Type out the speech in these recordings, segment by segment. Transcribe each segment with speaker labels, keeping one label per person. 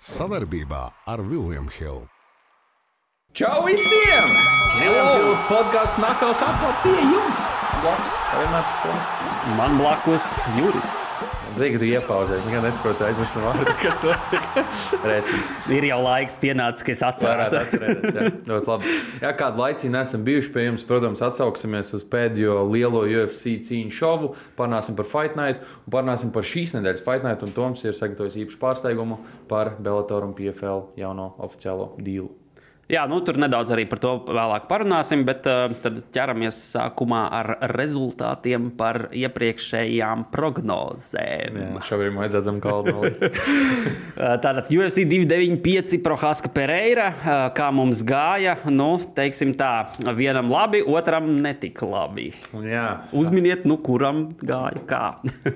Speaker 1: Savarbībā ar Vilniņu Hildu.
Speaker 2: Čau visiem! Lielākā podkāstu nakauts atkal pie jums! Blakus, vienmēr Toms.
Speaker 3: Man blakus Juris.
Speaker 2: Zini, ka tu iepauzēji. Nekad nesaprotu, aizmirst no vārda, kas notiek. Reci.
Speaker 3: Ir jau laiks pienācis, ka es atceros.
Speaker 2: ļoti labi. Jā, kādu laiciņu nesam bijuši pie jums, protams, atsauksimies uz pēdējo lielo UFC cīņu šovu, parunāsim par Fight Night un parunāsim par šīs nedēļas Fight Night. Un Toms ir sagatavojis īpašu pārsteigumu par Bellatoru un PFL jauno oficiālo dīlu.
Speaker 3: Jā, nu, tur nedaudz arī par to vēlāk parunāsim, bet uh, tad ķeramies sākumā ar rezultātiem par iepriekšējām prognozēm.
Speaker 2: Jā, šobrīd vajadzētu zem kalnu nolist.
Speaker 3: Uh, Tātad UFC 295 Prohaska Pereira, uh, kā mums gāja, nu, teiksim tā, vienam labi, otram netik labi.
Speaker 2: Jā,
Speaker 3: Uzminiet, nu, kuram gāja kā.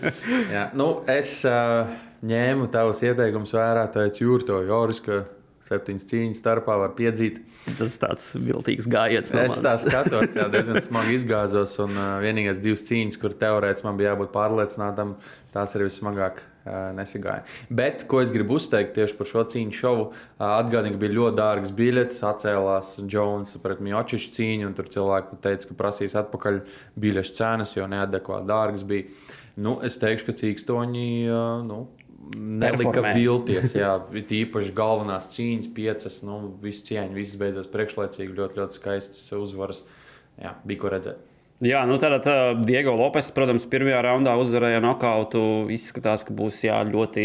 Speaker 2: Jā, nu, es uh, ņēmu tavus ieteikumus vērā, teicu, jūrto Joris, ka septiņas cīņas starpā var piedzīt.
Speaker 3: Tas tāds viltīgs gājiens. no
Speaker 2: Es tā skatos, jā, diezgan smagi izgāzos, un uh, vienīgais divas cīņas, kur teorētiski man bija jābūt pārliecinātam, tās arī vismagāk uh, nesigāja. Bet, ko es gribu uzteikt tieši par šo cīņu šovu, uh, atgādini, ka bija ļoti dārgas biļetes, atcēlās Jones pret Mjočišu cīņu, un tur cilvēki teica, ka prasīs atpakaļ biļešu cenas, jo neadekvāti dārgas bija. Nu, es teikšu, ka cīkstoņi uh, nu, nelika vilties. Jā, īpaši galvenās cīņas, piecas, nu, visas cieņas, visas beidzās priekšlaicīgi, ļoti, ļoti skaistas uzvaras. Jā, bija ko redzēt.
Speaker 3: Jā, nu tad uh, Diego Lopes, protams, pirmajā raundā uzvarēja nokautu. Izskatās, ka būs jā, ļoti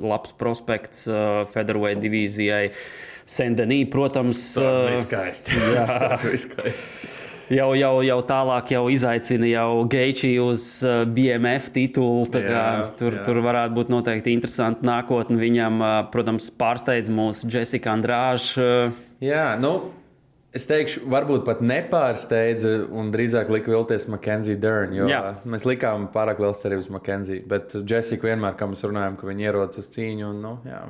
Speaker 3: labs prospekts uh, Federweight divīzijai. Sendenī, protams,
Speaker 2: Tas
Speaker 3: uh,
Speaker 2: bija skaisti.
Speaker 3: jā.
Speaker 2: tas bija skaisti.
Speaker 3: Jau, jau, jau tālāk jau izaicina jau Geiči uz uh, BMF titulu. kā
Speaker 2: Jā,
Speaker 3: Tur,
Speaker 2: jā.
Speaker 3: tur varētu būt noteikti interesanti nākotne. Viņam, uh, protams, pārsteidz mūs Jessica Andrāža.
Speaker 2: Jā, nu, es teikšu, varbūt pat nepārsteidza un drīzāk lika vilties Makenzija Dern. Jo
Speaker 3: Jā.
Speaker 2: mēs likām pārāk liels cerības Makenzija. Bet Jessica vienmēr, kā mēs runājam, ka viņi ierodas uz cīņu. Un, nu, jā,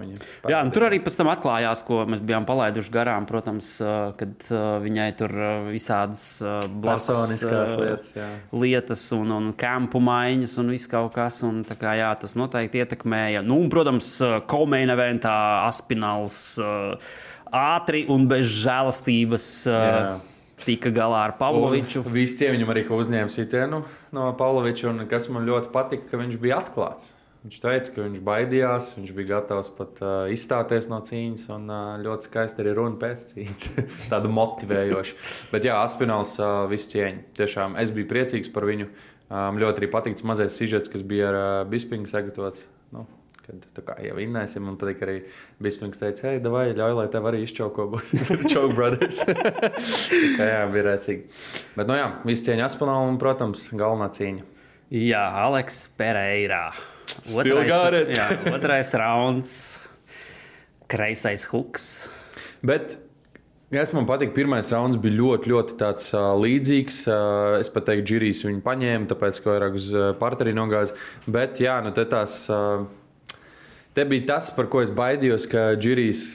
Speaker 3: Jā, un tur arī pēc tam atklājās, ko mēs bijām palaiduši garām. Protams, kad viņai tur visādas blakus,
Speaker 2: Personiskās lietas, jā.
Speaker 3: lietas un, un kampu maiņas un viss kaut kas. Un, kā, jā, tas noteikti ietekmēja. Nu, un, protams, Komeina eventā Aspināls uh, ātri un bez žēlastības uh, tika galā ar Pavloviču.
Speaker 2: Visi cieņi arī uzņēma sitienu no Pavloviča, un kas man ļoti patika, ka viņš bija atklāts. Viņš teica, ka viņš baidījās, viņš bija gatavs pat uh, izstāties no cīņas, un uh, ļoti skaisti arī runa pēc cīņas. Tāda motivējoša. Bet, jā, Aspināls uh, visu cieņu. Tiešām es biju priecīgs par viņu. Um, ļoti arī patīk mazais sižets, kas bija ar uh, Bispingu sagatavots. Nu, Kad kā jau vinnēsim, man patīk arī Bispings teica, hei, vai ļauj, lai tev arī izčauko būs Choke Brothers. Kā jā, bija rēcīgi. Bet, nu jā, visi cieņa Aspinālu un, protams, galvenā cīņa.
Speaker 3: Jā, Aleks Pereira.
Speaker 2: Still got it.
Speaker 3: jā, otrais rauns. Kreisais huks.
Speaker 2: Bet kas man patīk, pirmais rauns bija ļoti, ļoti tāds, uh, līdzīgs. Uh, es pat teiktu, Džirijs viņu paņēma, tāpēc, ka vairāk uz uh, parteri nogāz. Bet, jā, nu tās. Uh, Te bija tas, par ko es baidījos, ka Džirijs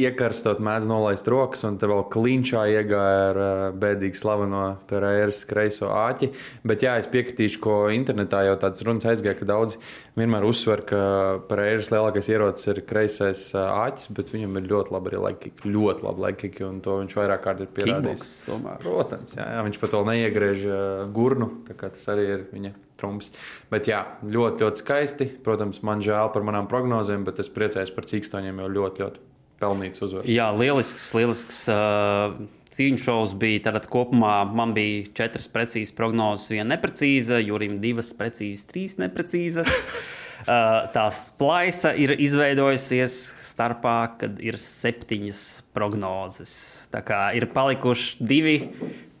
Speaker 2: iekarstot mēdz nolaist rokas, un te vēl klinčā iegāja ar uh, bēdīgu slaveno Pereiras kreiso āķi. Bet, jā, es piekritīšu, ko internetā jau tāds runas aizgāja, ka daudzi vienmēr uzsver, ka Pereiras lielākais ierocis ir kreisais uh, āķis, bet viņam ir ļoti labi arī laikīgi, ļoti labi laikīgi, un to viņš vairāk kārt ir pierādījis.
Speaker 3: Tomēr.
Speaker 2: Protams, jā, jā, viņš pat vēl neiegriež uh, gurnu, tā kā tas arī ir viņa trumps. Bet jā, ļoti, ļoti skaisti. Protams, man žēl par manām prognozēm, bet es priecājos par cīkstoņiem, jo ļoti, ļoti pelnīts uzvaras.
Speaker 3: Jā, lielisks, lielisks uh, cīņu šovs bija. Tātad kopumā man bija četras precīzas prognozes, viena neprecīza, Jurim divas precīzas, trīs neprecīzas. Uh, tā plaisa ir izveidojusies starpā, kad ir septiņas prognozes. Tā kā ir palikuši divi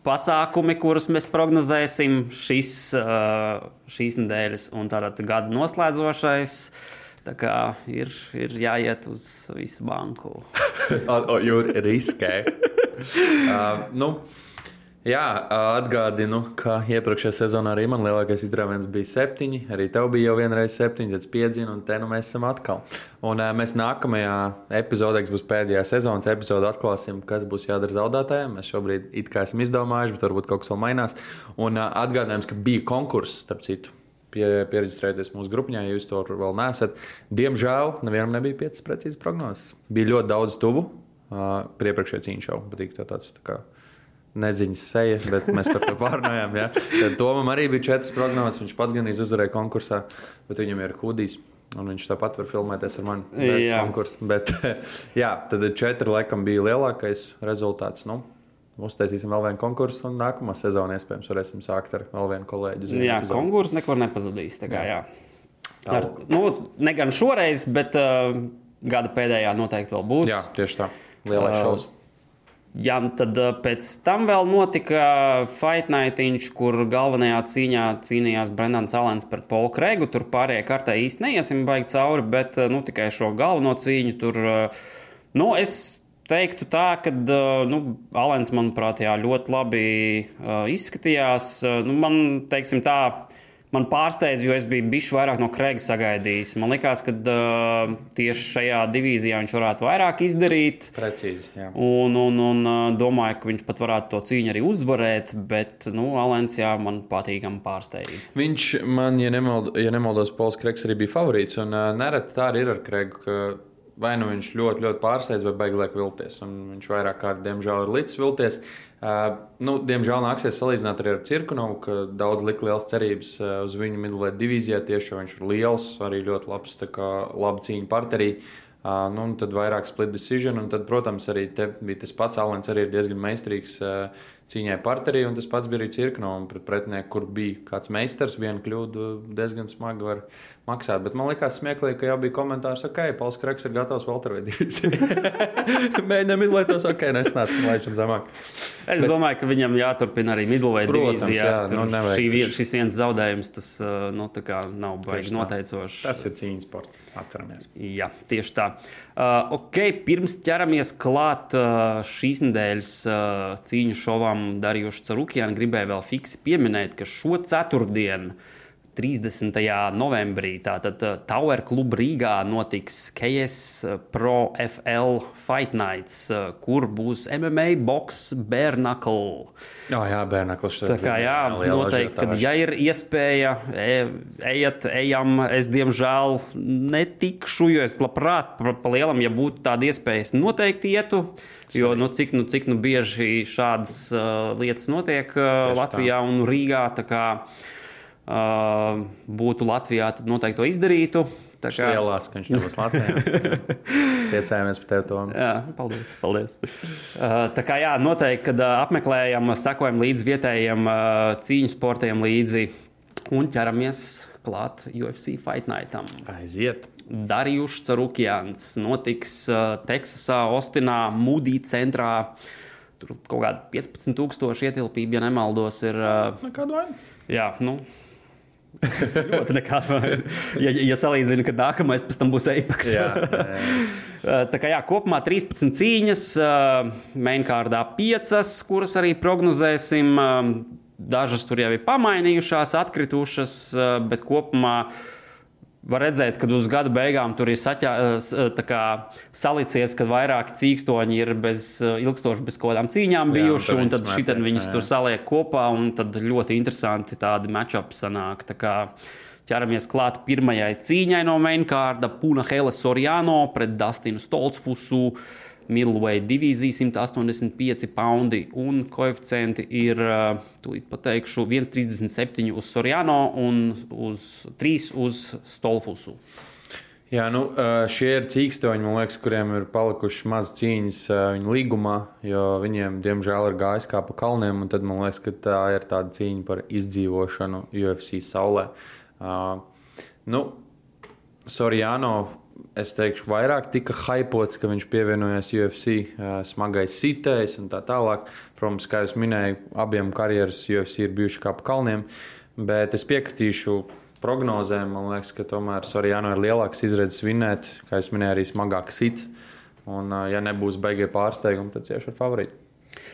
Speaker 3: pasākumi, kurus mēs prognozēsim šis, šīs nedēļas un tātad gada noslēdzošais. Tā kā ir, ir jāiet uz visu banku.
Speaker 2: Jūri riskē. uh, nu, jā, atgādinu, ka iepriekšējā sezonā arī man lielākais izrāviens bija septiņi. Arī tev bija jau vienreiz septiņi, tad piedzina, un te nu mēs esam atkal. Un uh, mēs nākamajā epizodē, kas būs pēdējā sezonas epizode, atklāsim, kas būs jādara zaudētājiem. Mēs šobrīd it kā esam izdomājuši, bet varbūt kaut kas vēl mainās. Un uh, atgādinājums, ka bija konkurss, starp citu. pie, pieregistrēties mūsu grupā, ja jūs to vēl neesat. Diemžēl nevienam nebija piecas precīzas prognozes. Bija ļoti daudz tuvu. Uh, Priepriekšējā cīņā jau patīk tā tāds. Tā kā, Neziņas seja, bet mēs par to pārnājām. Ja? Tad Tomam arī bija četras prognozes. Viņš pats gan izuzvarēja konkursā, bet viņam ir hudijs. Un viņš tāpat var filmēties ar mani
Speaker 3: Jā.
Speaker 2: konkursa. Bet, jā, tad četri laikam bija lielākais rezultāts. Nu, uztaisīsim vēl vienu konkursu, un nākamā sezonā iespējams varēsim sākt ar vēl vienu kolēģi.
Speaker 3: Jā,
Speaker 2: epizodi.
Speaker 3: konkurss nekur nepazudīs. tā Kā, jā. Ar, nu, ne gan šoreiz, bet uh, gada pēdējā noteikti vēl būs.
Speaker 2: Jā, tieši tā. Lielais
Speaker 3: Uh,
Speaker 2: šovs.
Speaker 3: Jā, tad pēc tam vēl notika Fight Night, kur galvenajā cīņā cīnījās Brendans Alens pret Polu Kregu. Tur pārējie kārtā īsti neiesim baigi cauri, bet nu, tikai šo galveno cīņu tur. Nu, es teiktu tā, ka nu, Alens, manuprāt, jā, ļoti labi izskatījās. Nu, man, teiksim tā, man pārsteidz, jo es biju bijis vairāk no Krēga sagaidījis. Man liekas, ka uh, tieši šajā divīzijā viņš varētu vairāk izdarīt.
Speaker 2: Precīzi. Jā.
Speaker 3: Un, un, un domāju, ka viņš pat varētu to cīņu arī uzvarēt, bet nu, Alens jā, man patīkami pārsteidz.
Speaker 2: Viņš man, ja, nemald, ja nemaldos, Pols Kregs arī bija favorīts. Un uh, nereti tā arī ir ar Kregu. ka Vai nu viņš ļoti, ļoti pārsteidz, vai beigas liek vilties. Un viņš vairāk kārt, diemžēl, ir līdz vilties. Uh, nu, diemžēl nāksies salīdzināt arī ar Cirkunovu, ka daudz lika liels cerības uh, uz viņu midlēt divīzijā. Tieši viņš ir liels, arī ļoti labs, tā kā laba cīņa parterī. Uh, nu, un tad vairāk split decision, un tad, protams, arī bija tas pats Alans, arī ir diezgan meistarīgs uh, cīņai parterī, un tas pats bija arī Cirkunovam pret pretinieku, kur bija kāds meistars, vienu kļūdu diezgan smagi var maksāt. Bet man liekas smieklīgi, ka jau bija komentārs, ok, Pauls Kreks ir gatavs Valtervei divīzijai. Mēģinām izlaitos, ok, nesnāc, laišam zemāk.
Speaker 3: Es bet, domāju, ka viņam jāturpina arī midlvei
Speaker 2: Protams,
Speaker 3: divīzijā.
Speaker 2: jā, nu, nevajag
Speaker 3: šī, vien, šis viens zaudējums, tas nu, tā kā nav baigi noteicošs.
Speaker 2: Tas ir cīņas sports, atceramies.
Speaker 3: Jā, tieši tā. Uh, ok, pirms ķeramies klāt uh, šīs nedēļas uh, cīņu šovam Darījušu Carukjānu, gribēju vēl fiksi pieminēt, ka šo ceturtdienu, 30. novembrī, tātad uh, Tower Club Rīgā notiks KS Pro FL Fight Nights, uh, kur būs MMA box Bērnakl.
Speaker 2: Jā, jā bērnaklis.
Speaker 3: Tā kā jā, noteikti, kad ja ir iespēja, e, ejiet, ejam, es diemžēl netikšu, jo es labprāt, pa, pa lielam, ja būtu tāda iespēja, es noteikti ietu. Jo nu, cik, nu, cik nu bieži šādas uh, lietas notiek uh, Latvijā un Rīgā, tā uh, būtu Latvijā, tad noteikti to izdarītu. Tā kā,
Speaker 2: Lielās, ka viņš nebūs Latvijā. Priecājamies par tevi, Tom.
Speaker 3: Jā, paldies. paldies. Uh, tā kā jā, noteikti, kad uh, apmeklējam, sekojam līdzi vietējiem uh, cīņu sportiem līdzi un ķeramies klāt UFC Fight Nightam.
Speaker 2: Aiziet.
Speaker 3: Darījuši Carukjāns notiks uh, Teksasā, Ostinā, Moody centrā. Tur kaut kāda 15,000 ietilpība, ja nemaldos, ir. Uh,
Speaker 2: Nekādu vainu.
Speaker 3: jā, nu. ļoti nekāda. Ja, ja salīdzinu, ka nākamais pēc tam būs Apex.
Speaker 2: Jā, jā, jā.
Speaker 3: Uh, Tā kā jā, kopumā 13 cīņas, uh, mainkārdā 5, kuras arī prognozēsim. Um, Dažas tur jau ir pamainījušās, atkritušas, uh, bet kopumā var redzēt, ka uz gada beigām tur ir saķā, uh, uh, tā kā salicies, ka vairāk cīkstoņi ir bez, uh, ilgstoši bez kaut kādām cīņām
Speaker 2: Jā,
Speaker 3: bijuši,
Speaker 2: tad
Speaker 3: un tad
Speaker 2: iekšā,
Speaker 3: viņus
Speaker 2: jā.
Speaker 3: tur saliek kopā, un tad ļoti interesanti tādi matchup sanāk. Tā kā ķeramies klāt pirmajai cīņai no mainkārda Puna Hele Soriano pret Dustinu Stolzfusu. Middleweight divīzija 185 poundi un koeficienti ir, tūlīt pateikšu, 1,37 uz Soriano un uz 3 uz Stolfusu.
Speaker 2: Jā, nu, šie ir cīkstoņi, man liekas, kuriem ir palikušas maz cīņas ā, viņu līgumā, jo viņiem, diemžēl, ir gājis kā pa kalniem. Tad man liekas, ka tā ir tāda cīņa par izdzīvošanu UFC saulē. Uh, nu, Sorijāno, es teikšu, vairāk tika hypots, ka viņš pievienojas UFC, smagais sitējs un tā tālāk. Protams, kā jau minēju, abiem karjeras UFC ir bijuši kā pa kalniem, bet es piekritīšu prognozēm. Man liekas, ka tomēr Sorijāno ir lielāks izredzes vinēt, kā jau minēju, arī smagāk sit. Un, ja nebūs beigie pārsteigumi, tad cieši ar favorītu.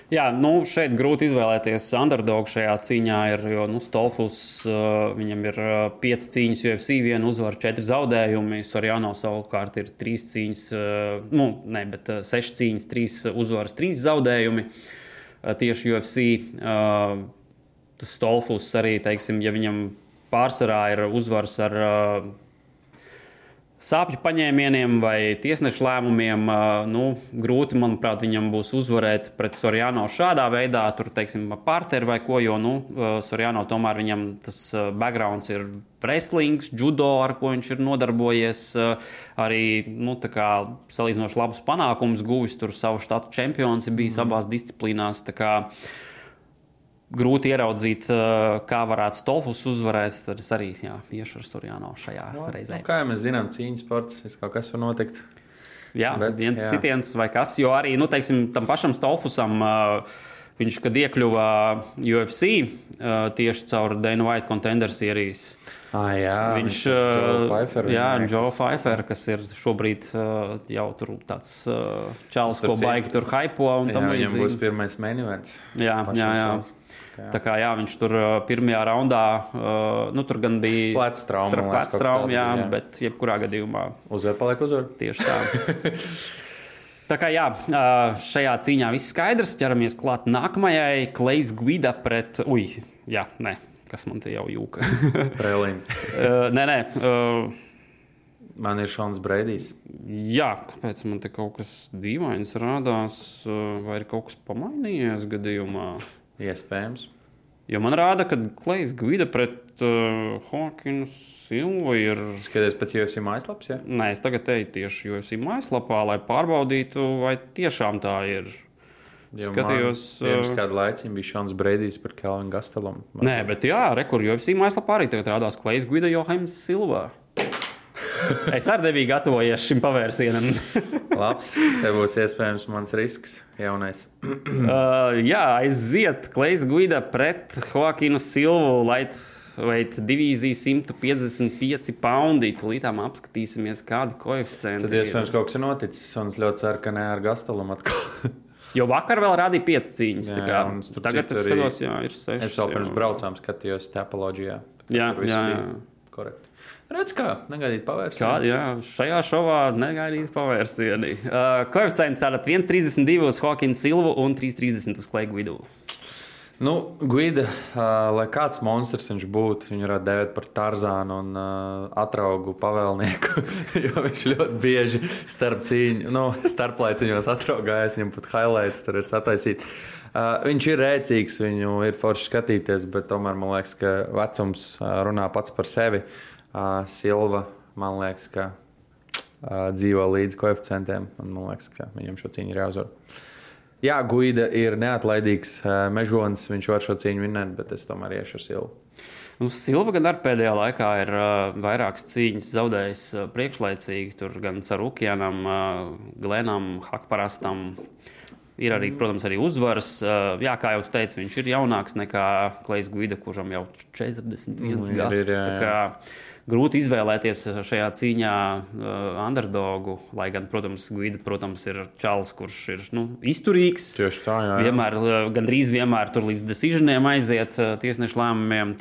Speaker 3: Jā, nu šeit grūti izvēlēties underdogu šajā cīņā, ir, jo nu, Stolfus uh, viņam ir uh, piecas cīņas UFC, viena uzvara, četri zaudējumi. Sorjāno savukārt ir trīs cīņas, uh, nu, ne, bet uh, seši cīņas, trīs uzvaras, trīs zaudējumi uh, tieši UFC. Uh, Stolfus arī, teiksim, ja viņam pārsvarā ir uzvaras ar uh, sāpju paņēmieniem vai tiesnešu lēmumiem. Nu, grūti, manuprāt, viņam būs uzvarēt pret Sorjāno šādā veidā, tur, teiksim, partneri vai ko, jo, nu, Sorjāno tomēr viņam tas backgrounds ir wrestlings, judo, ar ko viņš ir nodarbojies. Arī, nu, salīdzinoši labus panākumus guvis, tur savu štatu čempions ir bijis mm. abās disciplīnās. Kā, uh, grūti ieraudzīt, kā varētu Stolfus uzvarēt. Tad es arī jā, iešu ar Surjāno šajā no, reizē.
Speaker 2: Nu, kā jau mēs zinām, cīņas sports, kaut kas var notikt.
Speaker 3: Jā, Bet, viens jā. sitiens vai kas, jo arī nu, teiksim, tam pašam Stolfusam. Uh, Viņš, kad iekļuva UFC uh, tieši caur Dana White contender sērijas,
Speaker 2: ah, jā,
Speaker 3: viņš ir Joe Pfeiffer, kas ir šobrīd jau tur tāds čels, ko baigi tur hypo.
Speaker 2: Jā, viņam būs pirmais menüvents.
Speaker 3: Jā, jā, jā. Šans. Jā. Tā kā jā, viņš tur pirmajā raundā, uh, nu tur gan bija
Speaker 2: plecs trauma,
Speaker 3: plecs trauma jā, jā, bet jebkurā gadījumā
Speaker 2: uzvar paliek uzvar.
Speaker 3: Tieši tā. Tā kā jā, šajā cīņā viss skaidrs. ķeramies klāt nākamajai. Klais Guida pret. Ui, jā, nē, kas man te jau jūka?
Speaker 2: Prēlīm.
Speaker 3: nē, nē.
Speaker 2: Man ir Šons Breidijs.
Speaker 3: Jā, kāpēc man te kaut kas dīvains rādās, vai ir kaut kas pamainījies gadījumā?
Speaker 2: Iespējams.
Speaker 3: Jo man rāda, ka Klais Gvida pret uh, Hawkins Silvu ir.
Speaker 2: Skaties pēc UFC mājaslapas, ja?
Speaker 3: Nē, es tagad eju tieši UFC mājaslapā, lai pārbaudītu, vai tiešām tā ir.
Speaker 2: Jo skatījos, pirms uh, kāda laika bija Šons Breidijs par Kelvinu Gastelumu.
Speaker 3: Nē, bet jā, rekur UFC mājaslapā arī tagad rādās Klais Gvida Johaims Silvā. Es arī nebiju gatavojies šim pavērsienam.
Speaker 2: Labs, tev būs iespējams mans risks, jaunais.
Speaker 3: uh, jā, aiziet Klais Guida pret Joaquinu Silvu. Light Weight divīzija 155 poundi. Tūlītām apskatīsimies, kādi koeficienti.
Speaker 2: Tad iespējams kaut kas ir noticis, un es ļoti ceru, ka ne ar Gastalam atkal.
Speaker 3: Jo vakar vēl rādīja piecas cīņas. Jā, jā, tagad es skatos, jā, ir seši.
Speaker 2: Es vēl pirms braucām skatījos tepoloģijā.
Speaker 3: Jā, jā, jā.
Speaker 2: Korekti. Redz, kā negaidīt pavērsienu. Kā,
Speaker 3: jā, šajā šovā negaidīt pavērsienu. Uh, koeficients tātad 1,32 uz Hawkins Silvu un 3,30 uz Klaigu vidū.
Speaker 2: Nu, Guida, uh, lai kāds monstrs viņš būtu, viņu varētu dēvēt par Tarzānu un uh, atraugu pavēlnieku. jo viņš ļoti bieži starp cīņu, nu, starplaiciņos atraugājas, viņam pat highlight tur ir sataisīts. Uh, viņš ir rēcīgs, viņu ir forši skatīties, bet tomēr man liekas, ka vecums uh, runā pats par sevi. Uh, Uh, Silva, man liekas, ka uh, dzīvo līdz koeficientiem. Man liekas, ka viņam šo cīņu ir jāuzvar. Jā, Guida ir neatlaidīgs uh, mežonis. Viņš var šo cīņu vinēt, bet es tomēr iešu ar Silvu.
Speaker 3: Nu, Silva gan ar pēdējā laikā ir uh, vairākas cīņas zaudējis uh, priekšlaicīgi. Tur gan Sarukjanam, uh, Glenam, Hakparastam. Ir arī, protams, arī uzvaras. Jā, kā jau teicu, viņš ir jaunāks nekā Klais Guida, kuram jau 41 mm, jā grūti izvēlēties šajā cīņā uh, underdogu. Lai gan, protams, Guida protams, ir čels, kurš ir nu, izturīgs.
Speaker 2: Tieši tā, jā. jā.
Speaker 3: Vienmēr, gandrīz vienmēr tur līdz decisioniem aiziet uh, tiesnešu lēmumiem.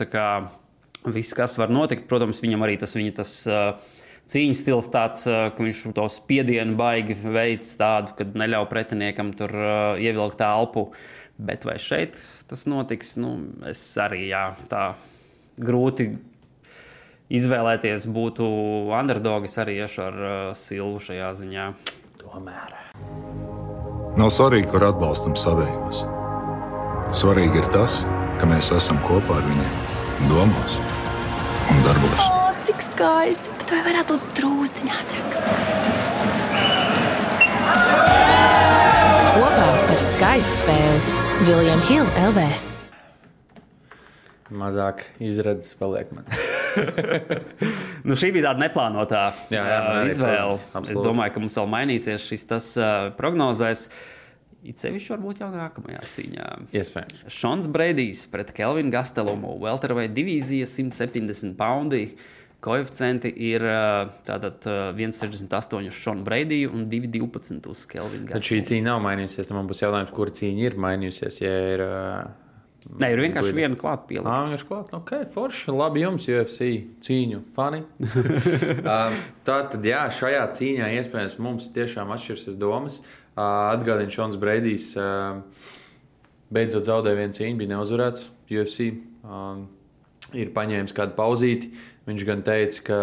Speaker 3: Viss, kas var notikt, protams, viņam arī tas viņa tas. Uh, cīņas stils tāds, ka viņš to spiedienu baigi veids tādu, kad neļauj pretiniekam tur ievilkt elpu. Bet vai šeit tas notiks? Nu, es arī jā, tā grūti izvēlēties būtu underdogis arī iešu ar uh, Silvu šajā ziņā.
Speaker 2: Tomēr.
Speaker 4: Nav svarīgi, kur atbalstam savējos. Svarīgi ir tas, ka mēs esam kopā ar viņiem domās un darbos.
Speaker 5: O, cik skaisti! Bet vai varētu būt drūzdiņā ātrāk?
Speaker 6: Kopā par skaistu spēli Viljams Hilde LV.
Speaker 2: Mazāk izredzes paliek man.
Speaker 3: nu, šī bija tāda neplānotā jā, jā, uh, izvēle. Es domāju, ka mums vēl mainīsies šis tas uh, prognozēs. It sevišķi varbūt jau nākamajā cīņā.
Speaker 2: Iespējams.
Speaker 3: Šons Breidijs pret Kelvinu Gastelumu. Welterweight divīzija 170 poundi. Koeficienti ir tātad 1,68 uz Šonu Breidiju un 2,12 uz Kelvinu.
Speaker 2: Tad šī cīņa nav mainījusies. Tad man būs jautājums, kur cīņa ir mainījusies. Ja ir,
Speaker 3: Nē, ir vienkārši Guida. viena klāta pielika.
Speaker 2: Ah, vienkārši klāta. Ok, forši. Labi jums, UFC cīņu fani. tā tad, jā, šajā cīņā iespējams mums tiešām atšķirsies domas. Atgādina Šons Breidijs. Beidzot zaudēja vienu cīņu, bija neuzvarēts UFC. Ir paņēmis kādu pauzīti. Viņš gan teica, ka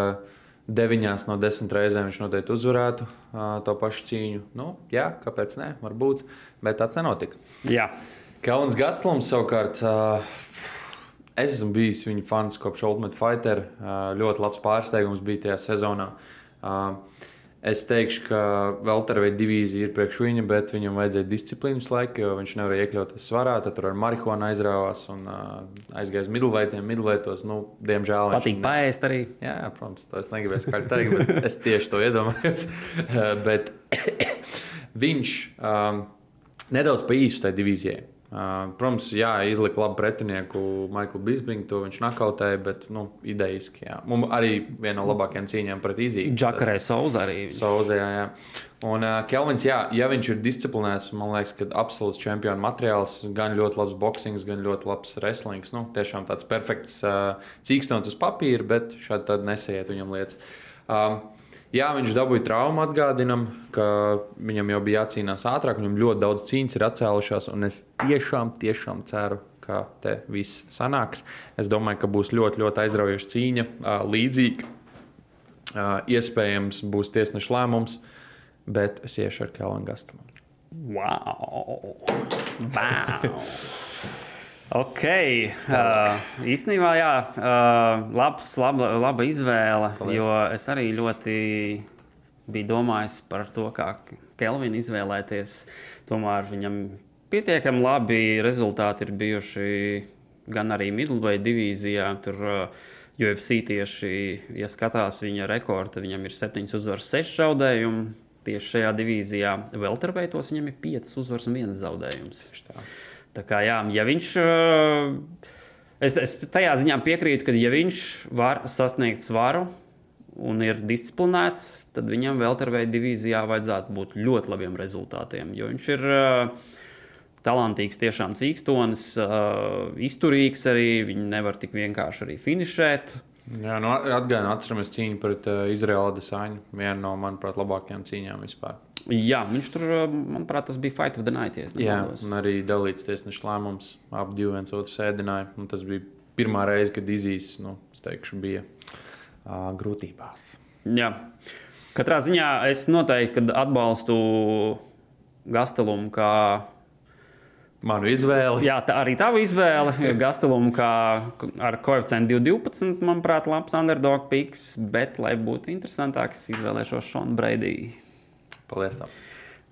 Speaker 2: deviņās no desmit reizēm viņš noteikti uzvarētu uh, to pašu cīņu. Nu, jā, kāpēc ne? Varbūt, bet tāds nenotika.
Speaker 3: Jā.
Speaker 2: Kalns Gastlums savukārt. Uh, Es esmu bijis viņa fans kopš Ultimate Fighter. Uh, ļoti labs pārsteigums bija tajā sezonā. Uh, Es teikšu, ka Velterveida divīzija ir priekš viņa, bet viņam vajadzēja disciplīnas laika, jo viņš nevarēja iekļauties svarā. Tad tur ar marihuānu aizrāvās un uh, aizgāja uz midlveitiem, midlveitos. Nu, diemžēl
Speaker 3: Patīk
Speaker 2: viņš
Speaker 3: paēst arī.
Speaker 2: Jā, protams, to es negribēju skaļi teikt, bet es tieši to iedomājos. Bet viņš um, nedaudz pa īsu tajā divīzijā. Uh, protams, jā, izlika labu pretinieku Maiklu Bisbringu, to viņš nakautēja, bet nu, idejiski. Jā. Mums arī viena no labākajām cīņām pret izīmi.
Speaker 3: Džakarē Sauza arī.
Speaker 2: Sauzē, jā, jā. Un uh, Kelvins, jā, ja viņš ir disciplinēts, man liekas, ka absolūts čempionu materiāls, gan ļoti labs boxings, gan ļoti labs wrestlings. Nu, tiešām tāds perfekts uh, cīkstons uz papīra, bet šādi tad nesaiet viņam lietas. Um, Jā, viņš dabūja traumu, atgādinām, ka viņam jau bija jācīnās ātrāk, viņam ļoti daudz cīņas ir atcēlušās, es tiešām, tiešām ceru, ka te viss sanāks. Es domāju, ka būs ļoti, ļoti aizraujoša cīņa, līdzīga. Iespējams, būs tiesneša lēmums, bet es iešu ar Kalnu Gastamu.
Speaker 3: Wow! wow. Ok, uh, īstenībā, jā, uh, labs, laba, laba izvēle. Paldies. Jo es arī ļoti biju domājis par to, kā Kelvinu izvēlēties. Tomēr viņam pietiekami labi rezultāti ir bijuši gan arī Midlveida divīzijā. Tur uh, UFC tieši, ja skatās viņa rekordu, viņam ir 7 uzvaras, 6 zaudējumi. Tieši šajā divīzijā Velterveitos viņam ir 5 uzvaras un 1 zaudējums. Tā kā, jā, ja viņš, es, es tajā ziņā piekrītu, ka, ja viņš var sasniegt svaru un ir disciplinēts, tad viņam tādā divīzijā vajadzētu būt ļoti labiem rezultātiem. Jo viņš ir talantīgs, tiešām cīkstonis, izturīgs arī. Viņi nevar tik vienkārši arī finišēt.
Speaker 2: Jā, nu, atgādājot, atceramies cīņu pret uh, Izraēlu Desāņu. Viena no, manuprāt, labākajām cīņām vispār.
Speaker 3: Jā, viņš tur, manuprāt, tas bija Fight of the Night.
Speaker 2: Jā, un arī dalīts tiesneša lēmums. Abi divi viens otru sēdināja. Tas bija pirmā reize, kad Izīs, nu, teikšu, bija uh, grūtībās.
Speaker 3: Jā. Katrā ziņā es noteikti atbalstu Gastelumu kā
Speaker 2: Manu izvēli.
Speaker 3: Jā, tā arī tava izvēle. Gastelum kā ar koeficientu 2,12, manuprāt, labs underdog piks. Bet, lai būtu interesantāk, es izvēlēšos Šonu Breidiju.
Speaker 2: Paldies! Tam.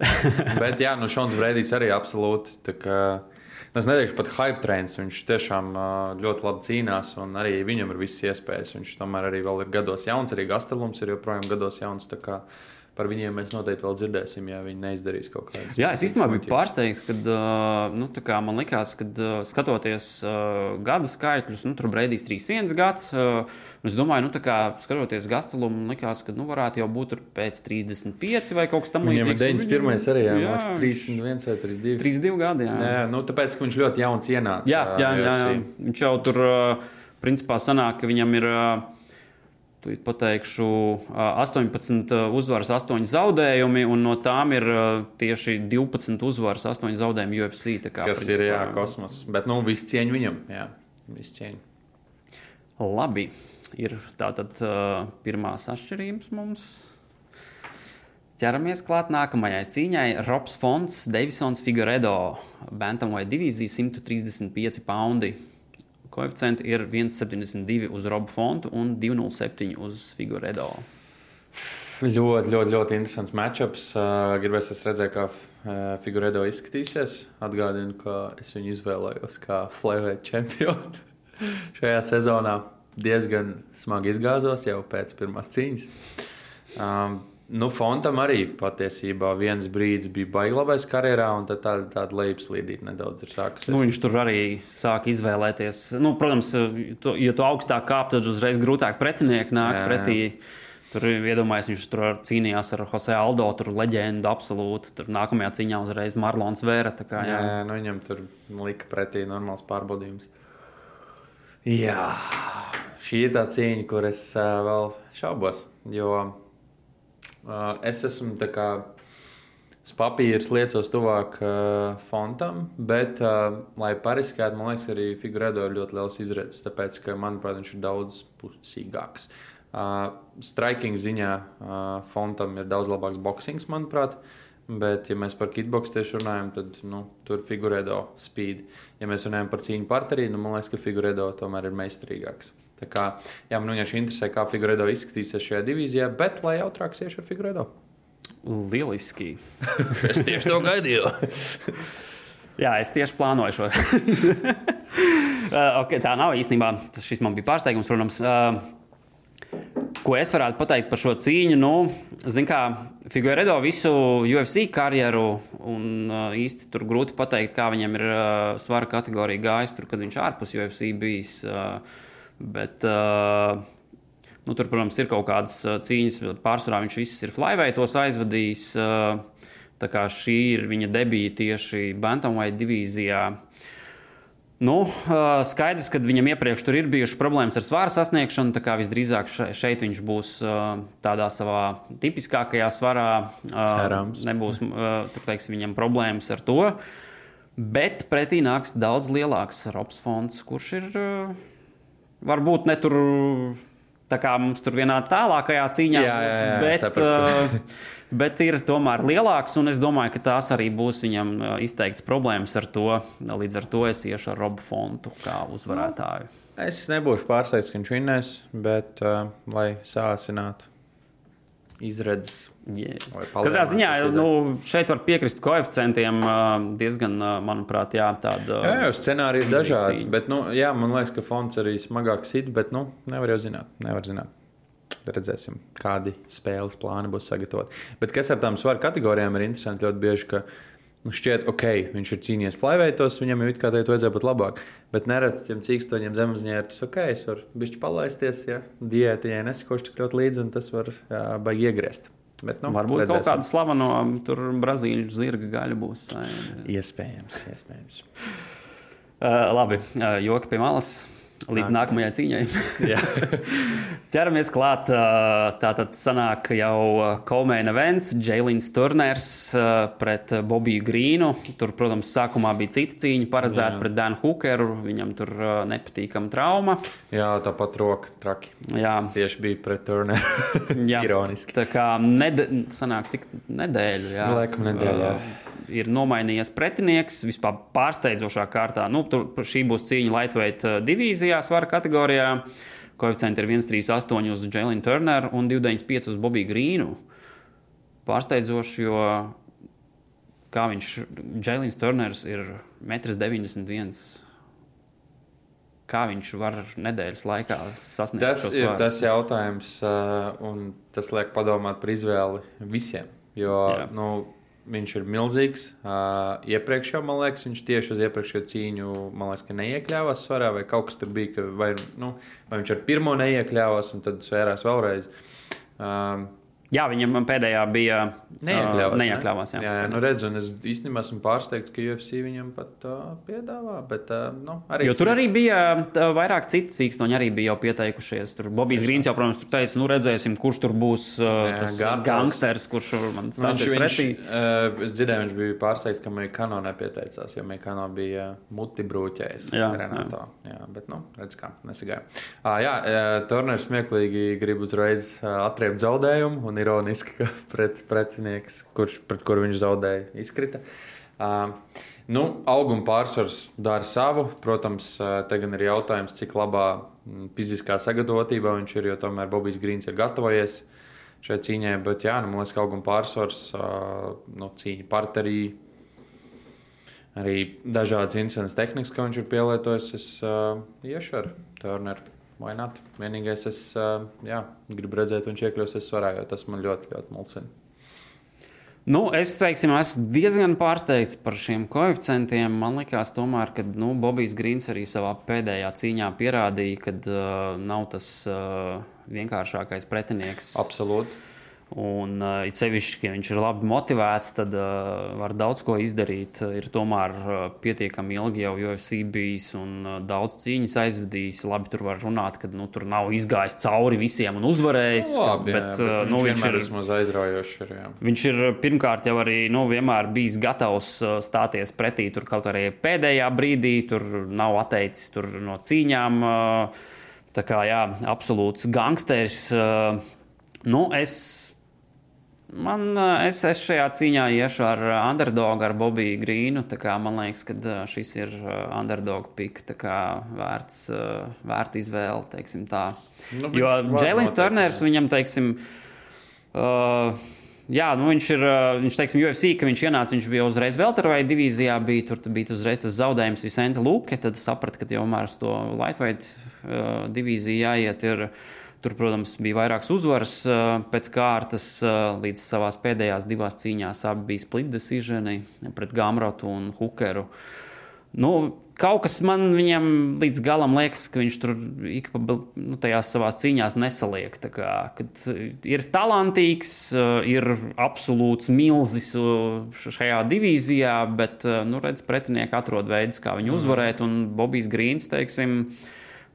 Speaker 2: bet, jā, nu, Šons Breidijs arī absolūti. Kā, nu, es neteikšu pat hype trends. Viņš tiešām ļoti labi cīnās, un arī viņam ir visas iespējas. Viņš tomēr arī vēl ir gados jauns, arī Gastelums ir joprojām gados jauns par viņiem mēs noteikti vēl dzirdēsim, ja viņi neizdarīs kaut kādas.
Speaker 3: Jā, es īstenībā biju pārsteigts, kad nu, man likās, ka skatoties uh, gada skaitļus, nu, tur Breidīs 3-1 gads. Uh, es domāju, nu, kā, skatoties Gastalumu, likās, ka nu, varētu jau būt pēc 35 vai kaut kas tamlīdzīgs.
Speaker 2: Viņam ir 91 arī, jā, jā māks, 31 vai 32.
Speaker 3: 32 gadi, jā.
Speaker 2: jā nu, tāpēc, ka viņš ļoti jauns ienāca.
Speaker 3: Jā, jā, jā, jā. viņš jau tur, principā, sanāk, ka viņam ir. Tūlīt pateikšu, 18 uzvaras, 8 zaudējumi, un no tām ir tieši 12 uzvaras, 8 zaudējumi UFC. Kā,
Speaker 2: Kas principā, ir jā, kosmos. Bet, nu, viss cieņa viņam. Jā, viss cieņa.
Speaker 3: Labi. Ir tātad uh, pirmās atšķirības mums. Ķeramies klāt nākamajai cīņai. Robs Fons, Davisons Figueredo, Bantamweight divīzija 135 poundi. Koeficienti ir 1,72 uz Robu fontu un 2,07 uz Figueredo.
Speaker 2: Ļoti, ļoti, ļoti interesants matčups. Gribēs redzēt, kā Figueredo izskatīsies. Atgādinu, ka es viņu izvēlējos kā flyweight čempionu šajā sezonā. Diezgan smagi izgāzos jau pēc pirmās cīņas. Um, Nu, Fontam arī patiesībā viens brīdis bija baigi labais karjerā, un tad tāda, tāda lejupslīdīte nedaudz ir sākusies.
Speaker 3: Nu, viņš tur arī sāk izvēlēties. Nu, protams, to, ja tu augstāk kāp, tad uzreiz grūtāk pretinieki nāk jā, pretī. Tur iedomājās, viņš tur cīnījās ar Jose Aldo, tur leģendu absolūti. Tur nākamajā cīņā uzreiz Marlons Vēra. Kā,
Speaker 2: jā, jā nu, viņam tur lika pretī normāls pārbaudījums. Jā, šī ir tā cīņa, kur es uh, vēl šaubos. Jo es esmu kā, uz papīra liecos tuvāk uh, fontam, bet, uh, lai pariskētu, man liekas, arī figūrēdo ir ļoti liels izredzes, tāpēc, ka, manuprāt, viņš ir daudz pusīgāks. Uh, striking ziņā uh, fontam ir daudz labāks boxings, manuprāt. Bet, ja mēs par kitboxu tieši runājam, tad nu, tur figūrēdo spīd. Ja mēs runājam par cīņu partnerī, nu, man liekas, ka figūrēdo tomēr ir meistarīgāks. Tā kā, jā, man vienkārši interesē, kā figūrēdo izskatīsies šajā divīzijā, bet lai jautrāk iešu ar figūrēdo.
Speaker 3: Lieliski.
Speaker 2: es tieši to gaidīju.
Speaker 3: Jā, es tieši plānoju šo. okay, tā nav īstenībā. Tas šis man bija pārsteigums, protams. Ko es varētu pateikt par šo cīņu? Nu, Ziniet, kā Figueredo visu UFC karjeru, un īsti tur grūti pateikt, kā viņam ir svara kategorija gājis, tur, kad viņš ārpus UFC bijis. Bet, nu, tur, protams, ir kaut kādas cīņas, pārsvarā viņš visus ir flyweightos aizvadījis. Tā kā šī ir viņa debīta tieši Bantamweight divīzijā. Nu, skaidrs, ka viņam iepriekš tur ir bijušas problēmas ar svāra sasniegšanu. Tā kā visdrīzāk šeit viņš būs tādā savā tipiskākajā svarā.
Speaker 2: Cerams.
Speaker 3: Nebūs tur, teiksim, viņam problēmas ar to. Bet pretī nāks daudz lielāks Robs Fonds, kurš ir varbūt ne tur. Tā kā mums tur vienā tālākajā cīņā
Speaker 2: Jā, jā, jā,
Speaker 3: bet,
Speaker 2: sapratu.
Speaker 3: bet ir tomēr lielāks, un es domāju, ka tās arī būs viņam izteikts problēmas ar to. Līdz ar to es iešu ar Robu Fontu kā uzvarētāju.
Speaker 2: Es nebūšu pārsteigts, ka viņš vinnēs, bet uh, lai sāsinātu izredzes.
Speaker 3: Yes. Katrā ziņā nu, šeit var piekrist koeficientiem diezgan, manuprāt, jā, tāda.
Speaker 2: Jā, jau scenāriji ir dažādi. Bet, nu, jā, man liekas, ka fonds arī smagāk sit, bet nu, nevar jau zināt. Nevar zināt. Redzēsim, kādi spēles plāni būs sagatavoti. Bet kas ar tām svaru kategorijām ir interesanti ļoti bieži, ka nu, šķiet, ok, viņš ir cīnījies flyweightos, viņam jau it kā teikt, vajadzēja būt labāk. Bet neredz tiem cīkstoņiem ir tas ok, es varu bišķi palaisties, ja diēta, ja nesakošu tik ļoti līdzi, un tas var jā, baigi iegriezt. Bet, nu,
Speaker 3: Varbūt
Speaker 2: redzēsim.
Speaker 3: kaut kāda slavena tur Brazīļu zirga gaļa būs.
Speaker 2: Iespējams, iespējams.
Speaker 3: Uh, labi, uh, joki pie malas. Līdz nākamajai cīņai. Ķeramies klāt. uh, Tātad sanāk jau Komēna Vents, Jēlins Turners pret Bobiju Grīnu. Tur, protams, sākumā bija cita cīņa paredzēta
Speaker 2: Jā.
Speaker 3: pret Danu Hookeru. Viņam tur nepatīkama trauma.
Speaker 2: Jā, tāpat roka traki.
Speaker 3: Jā.
Speaker 2: Tas tieši bija pret Turneru.
Speaker 3: Jā,
Speaker 2: Ironiski.
Speaker 3: Tā kā ned sanāk, cik nedēļu. Jā,
Speaker 2: laikam nedēļu, jā.
Speaker 3: Ir nomainījies pretinieks vispār pārsteidzošā kārtā. Nu, tur, šī būs cīņa Lightweight uh, divīzijā, svara kategorijā. Koeficienti ir 1,38 uz Jēlinu Turneru un 2,95 uz Bobiju Grīnu. Pārsteidzoši, jo kā viņš, Jēlins Turners ir 1,91 m. Kā viņš var nedēļas laikā sasniegt
Speaker 2: Tas
Speaker 3: šo
Speaker 2: ir
Speaker 3: svaru?
Speaker 2: tas jautājums, uh, un tas liek padomāt par izvēli visiem. Jo
Speaker 3: Jā.
Speaker 2: nu, viņš ir milzīgs. Uh, iepriekš jau, man liekas, viņš tieši uz iepriekšējo cīņu, man liekas, ka neiekļāvās svarā, vai kaut kas tur bija, ka vai, nu, vai viņš ar pirmo neiekļāvās, un tad svērās vēlreiz. Um,
Speaker 3: Jā, viņam pēdējā bija
Speaker 2: Neiekļāvās.
Speaker 3: uh, neiekļāvās, jā.
Speaker 2: jā, jā nu redzu, un es īstenībā esmu pārsteigts, ka UFC viņam pat uh, piedāvā. Bet, uh, nu, arī
Speaker 3: Jo tur arī bija tā, vairāk citu cīkstoņi, arī bija jau pieteikušies. Tur Bobijs Grīns jau, protams, tur teica, nu redzēsim, kurš tur būs uh,
Speaker 2: Jā,
Speaker 3: tas
Speaker 2: gatavs.
Speaker 3: gangsters, kurš man stāstīs
Speaker 2: viņš,
Speaker 3: pretī.
Speaker 2: uh, es dzirdēju, viņš bija pārsteigts, ka Meikano nepieteicās, jo Meikano bija muti brūķējis.
Speaker 3: Jā,
Speaker 2: Renato. Jā. jā, bet, nu, redz kā, nesagāja. Uh, jā, uh, Turners smieklīgi grib uzreiz uh, atriept zaudējumu, un ironiski, ka pret precinieks, kurš, pret kuru viņš zaudēja, izkrita. Uh, nu, auguma pārsvars dara savu. Protams, te gan ir jautājums, cik labā fiziskā sagatavotībā viņš ir, jo tomēr Bobijs Grīns ir gatavojies šai cīņai. Bet, jā, nu, man liekas, ka auguma pārsvars, uh, nu, cīņa parterī, arī dažādas incidents tehnikas, ko viņš ir pielietojis. Es uh, iešu ar Turneru. Vai not? Vienīgais, es jā, gribu redzēt, viņš iekļūsies svarā, jo tas man ļoti, ļoti mulsina.
Speaker 3: Nu, es teiksim, esmu diezgan pārsteigts par šiem koeficientiem. Man liekas, tomēr, ka nu, Bobijs Grīns arī savā pēdējā cīņā pierādīja, ka uh, nav tas uh, vienkāršākais pretinieks.
Speaker 2: Absolūti.
Speaker 3: Un, uh, it sevišķi, ja viņš ir labi motivēts, tad uh, var daudz ko izdarīt. Ir tomēr uh, pietiekami ilgi jau UFC bijis un uh, daudz cīņas aizvadījis. Labi, tur var runāt, ka nu, tur nav izgājis cauri visiem un uzvarējis.
Speaker 2: Nu, Labi,
Speaker 3: bet,
Speaker 2: jā,
Speaker 3: uh,
Speaker 2: bet
Speaker 3: nu,
Speaker 2: viņš
Speaker 3: viņš ir
Speaker 2: aizraujošs.
Speaker 3: Viņš ir pirmkārt jau arī nu, vienmēr bijis gatavs uh, stāties pretī. Tur kaut arī pēdējā brīdī tur nav atteicis tur no cīņām. uh, Tā kā jā, absolūts gangsters. uh, Nu, es, man, uh, es, es šajā cīņā iešu ar uh, underdogu, ar Bobiju Grīnu. Man liekas, ka uh, šis ir uh, underdog pick, tā kā vērts, uh, vērt izvēle.
Speaker 2: Nu,
Speaker 3: Jo
Speaker 2: noteikti,
Speaker 3: Turners viņam, teiksim, Uh, jā, nu viņš ir. uh, Viņš, teiksim, UFC, ka viņš ienāca, viņš bija uzreiz Velterveidu divīzijā, bija tur bija uzreiz tas zaudējums Visenta Luke. Tad saprata, ka jau mērs to Lightweight uh, divīziju jāiet. Ir, Tur, protams, bija vairākas uzvaras pēc kārtas, līdz savās pēdējās divās cīņās abi bija split decision pret Gamrotu un Hukeru. Nu, kaut kas man viņam līdz galam liekas, ka viņš tur ik pa nu, tajās savās cīņās nesaliek. Kā, ir talantīgs, ir absolūts milzis šajā divīzijā, bet nu, redz, pretinieki atrod veidus, kā viņu uzvarēt. Un Bobijs Grīns, teiksim,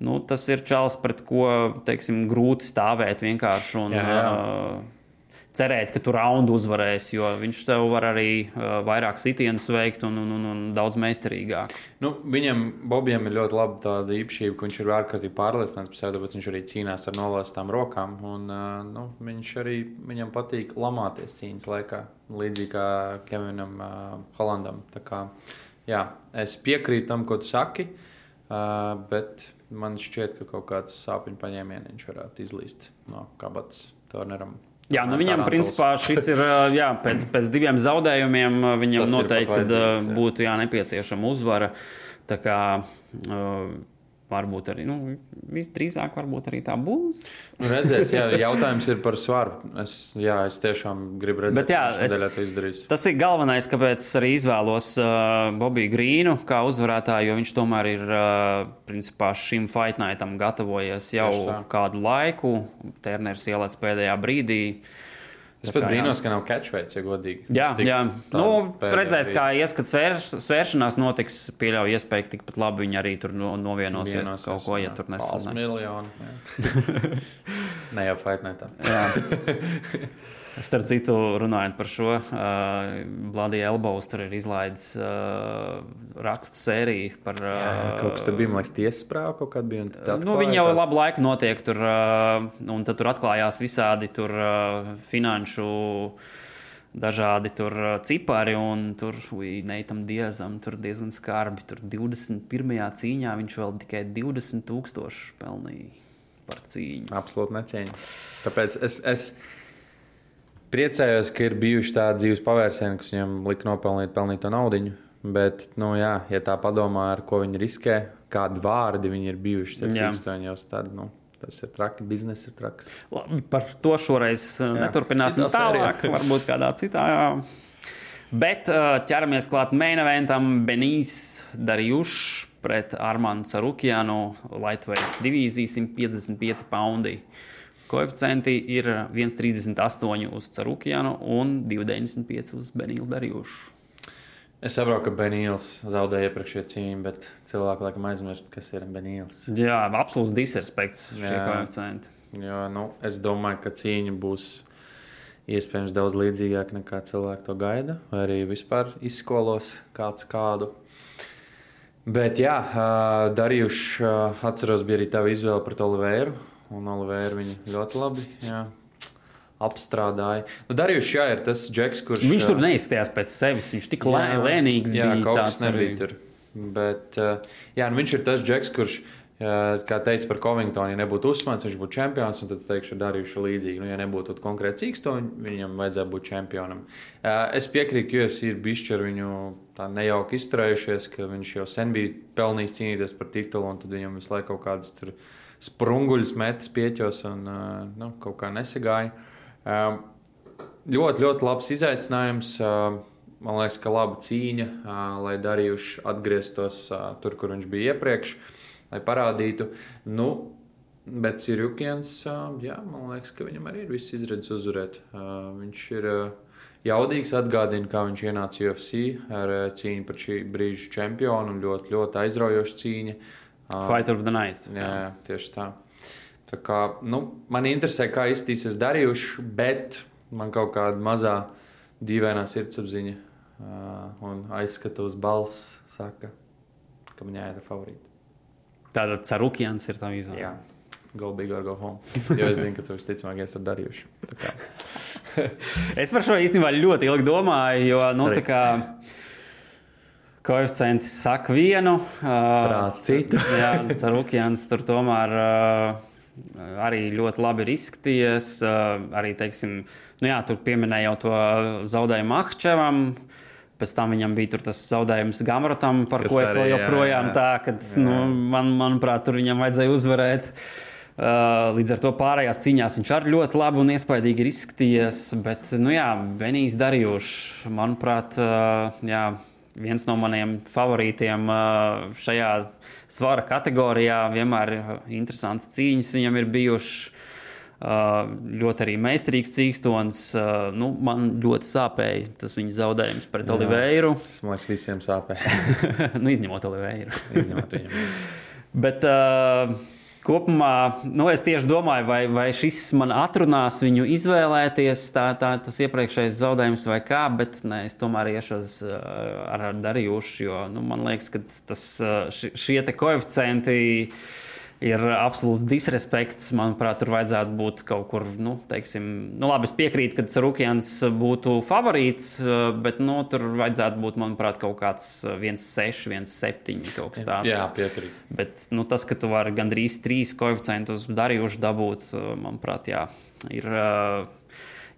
Speaker 3: nu, tas ir čels, pret ko teiksim, grūti stāvēt vienkārši. Un,
Speaker 2: Jā, jā.
Speaker 3: uh, cerēt, ka tu raundu uzvarēsi, jo viņš tev var arī uh, vairāk sitienus veikt un, un, un, un daudz meistarīgāk.
Speaker 2: Nu, viņam, Bobijam, ir ļoti laba tāda īpašība, ka viņš ir ārkārtīgi pārliecināts par sevi, tāpēc viņš arī cīnās ar nolaistām rokām. Un, uh, nu, viņš arī viņam patīk lamāties cīņas laikā, līdzīgi kā Kevinam uh, Hollandam. Tā Kā, jā, es piekrītu tam, ko tu saki, uh, bet man šķiet, ka kaut kāds sāpju paņēmiens varētu izlīst no kabatas Turneram.
Speaker 3: Jā, nu viņam
Speaker 2: Tarantuls.
Speaker 3: principā šis ir jā, pēc, pēc diviem zaudējumiem. Viņam
Speaker 2: Tas
Speaker 3: noteikti
Speaker 2: jā.
Speaker 3: būtu jā, nepieciešama uzvara. Tā kā uh, varbūt arī nu, visdrīzāk arī tā būs.
Speaker 2: Nu, Redzēs, jā, jautājums ir par svaru. Es, jā, es tiešām gribu redzēt,
Speaker 3: Bet jā, es-
Speaker 2: to izdarīs.
Speaker 3: Tas ir galvenais, kāpēc arī izvēlos uh, Bobiju Grīnu kā uzvarētāju, jo viņš tomēr ir uh, principā šim fight nightam gatavojies jau kādu laiku. Terners ielēc pēdējā brīdī.
Speaker 2: Es pat brīnos, ka nav catchweights, ja godīgi.
Speaker 3: Jā,
Speaker 2: Tas tik
Speaker 3: jā. Nu, redzēs, kā ies, kad svērš, svēršanās notiks. Pieļauju, iespēju, ka tikpat labi viņi arī tur no, novienosies
Speaker 2: Vienosies,
Speaker 3: kaut ko, ja
Speaker 2: jā.
Speaker 3: tur nesanāks.
Speaker 2: miljoni. jā. ne jau fightnetā.
Speaker 3: Starp citu, runājot par šo, uh, Vladija Elbaus tur ir izlaidis uh, rakstu sēriju par. Uh,
Speaker 2: Kaut kas tur bija, man liekas, tiesas prāva kaut kāda bija.
Speaker 3: Nu, viņi jau labu laiku notiek tur, uh, un tad tur atklājās visādi tur, uh, finanšu. Dažādi tur cipari, un tur Neitam Diezam tur diezgan skarbi. Tur 21. cīņā viņš vēl tikai 20,000 pelnīja par cīņu.
Speaker 2: Absolūti necieņa. Tāpēc es, es priecājos, ka ir bijuši tādi dzīves pavērsieni, kas viņam lika nopelnīt pelnīto naudu. Bet, nu, jā, ja tā padomā, ar ko viņi riskē, kādi vārdi viņi ir bijuši, tad
Speaker 3: Jā.
Speaker 2: īstenībā tad, nu, tas ir traki, biznesa ir traks.
Speaker 3: Labi, par to šoreiz jā, neturpināsim
Speaker 2: citā sērijā.
Speaker 3: tālāk. Varbūt kādā citā. Jā. Bet uh, ķeramies klāt main eventam. Benīs Darījušs pret Armānu Carukjānu, Lightweight divīzija 155 poundi. Koeficienti ir 1,38 uz Carukjānu un 2,95 uz Benīlu Darījušu.
Speaker 2: Es saprotu, ka Benīls zaudēja iepriekšējā cīņā, bet cilvēki laikam aizmirst, kas ir Benīls.
Speaker 3: Jā, absolūts disrespekts šie koeficienti.
Speaker 2: Jo, nu, es domāju, ka cīņa būs iespējams daudz līdzīgāka nekā cilvēki to gaida, vai arī vispār izskolos kāds kādu. Bet, jā, darījuši, atceros, bija arī tava izvēle pret Oliveru. Un Oliveru viņa ļoti labi jā, apstrādāja. Nu, darījuši, jā, ir tas džeks, kurš.
Speaker 3: Viņš tur neizskatījās pēc sevis. Viņš tik lē, lēnīgs
Speaker 2: jā,
Speaker 3: bija.
Speaker 2: kaut kas nebija
Speaker 3: arī.
Speaker 2: tur. Bet, jā, nu viņš ir tas džeks, kurš, kā teica par Covingtonu, ja nebūtu uzsmēts, viņš būtu čempions. un Tad es teikšu, darījuši līdzīgi. Nu, ja nebūtu konkrēti cīkstoņi, viņam vajadzēja būt čempionam. Es piekrītu, ka UFC ir bijuši ar viņu nejauki izturējušies, ka viņš jau sen bija pelnījis cīnīties par titulu, un tad viņam visu laiku kaut kādas tur sprunguļus metas pieķos un uh, nu, kaut kā nesagāja. Uh, ļoti, ļoti labs izaicinājums. ā, Man liekas, ka laba cīņa, ā, lai darījuši atgrieztos ā, tur, kur viņš bija iepriekš, lai parādītu. Nu, Bet Sirjukins, jā, man liekas, ka viņam arī ir viss izredzes uzvarēt. Viņš ir jaudīgs, atgādina, kā viņš ienāca UFC ar cīņu par šī brīža čempionu ļoti, ļoti aizraujošu cīņu.
Speaker 3: Fight of the night.
Speaker 2: Jā, jā tieši tā. tā kā, nu, man interesē, kā iztīsies darījuši, bet man kaut kāda mazā dīvainā sirdsapziņa uh, un aizskatu uz balss saka, ka viņai ir favorīti.
Speaker 3: Tātad Carukjans ir tā izvēle.
Speaker 2: Jā. Go big or go home. Jo es zinu, ka tu visticamāk esi darījuši.
Speaker 3: es par šo īstenībā ļoti ilgi domāju, jo nu, tā kā koeficienti saka vienu,
Speaker 2: prāts citu.
Speaker 3: jā, Carukjans tur tomēr arī ļoti labi ir izskatījies. Arī, teiksim, nu jā, tur pieminēja jau to zaudējumu Ahčevam. Pēc tam viņam bija tas zaudējums Gamrotam, par Kas ko es vēl joprojām jā, jā. tā, ka, nu, man, manuprāt, tur viņam vajadzēja uzvarēt. Līdz ar to pārējās cīņās viņš arī ļoti labi un iespaidīgi ir izskatījies. Bet, nu jā, Benijs Darījušs, manuprāt, jā, viens no maniem favorītiem uh, šajā svara kategorijā. Vienmēr interesants cīņas viņam ir bijušas. Uh, ļoti arī meistarīgs cīkstons. Uh, nu, man ļoti sāpēja tas viņa zaudējums pret Jā, Oliveiru.
Speaker 2: Tas man liekas, visiem sāpēja.
Speaker 3: nu, izņemot Oliveiru.
Speaker 2: izņemot viņu.
Speaker 3: Bet uh, kopumā nu, es tieši domāju, vai, vai šis man atrunās viņu izvēlēties, tā, tā, tas iepriekšējais zaudējums vai kā, bet nē, es tomēr iešu uz, ar, ar darījušu, jo nu, man liekas, ka tas, šie koeficienti ir absolūts disrespekts. Manuprāt, tur vajadzētu būt kaut kur, nu, teiksim, nu, labi, es piekrītu, ka Rukjans būtu favorīts, bet nu, tur vajadzētu būt, manuprāt, kaut kāds 1,6, 1,7 kaut kas tāds.
Speaker 2: Jā, piekrīt.
Speaker 3: Bet nu, tas, ka tu vari gandrīz trīs koeficientus darījuši dabūt, manuprāt, jā, ir uh,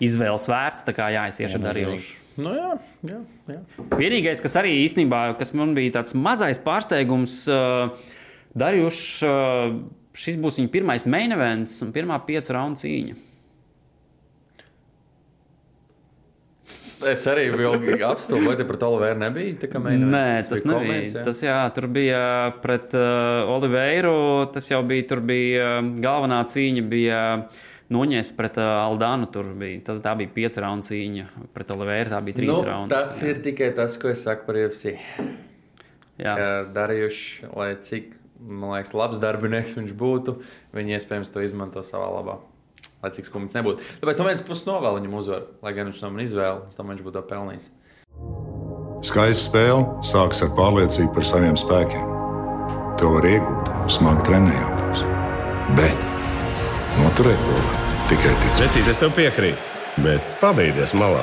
Speaker 3: izvēles vērts. Tā kā jā, es iešu darījuši.
Speaker 2: Nu, jā, jā, jā.
Speaker 3: Vienīgais, kas arī īstenībā, kas man bija tāds mazais pārsteigums, uh, Darījuši, šis būs viņa pirmais main events un pirmā piecu raundu cīņa.
Speaker 2: Es arī biju apstulbis, vai pret Oliveru nebija? Tā,
Speaker 3: Nē, tas, tas nebija. Koments, jā. tas, jā, tur bija pret uh, Oliveru. Tas jau bija, tur bija uh, galvenā cīņa. Bija, Noņēs pret uh, Aldānu. Tur bija, tas, tā bija pieci raundu cīņa. Pret Oliveru tā bija trīs nu, raundu.
Speaker 2: Tas jā. ir tikai tas, ko es saku par UFC. Jā. Darījuši, lai cik man liekas, labs darbinieks viņš būtu, viņi iespējams to izmanto savā labā. Lai cik skumjš nebūtu. Tāpēc no vienas puses novēlu viņam uzvaru, lai gan viņš no manis izvēlējās, tam viņš būtu pelnījis.
Speaker 4: Skaista spēle sākas ar pārliecību par saviem spēkiem. To var iegūt, smagi trenējoties. Bet noturēt to var tikai ticēt.
Speaker 7: Vecīt, es tev piekrītu, bet pabeigties malā.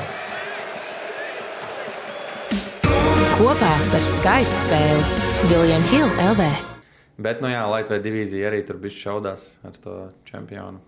Speaker 6: Kopā par skaistu spēli Viljams Hilde LV.
Speaker 2: Bet, nu jā, Latvijas divīzija arī tur bija šaudās ar to čempionu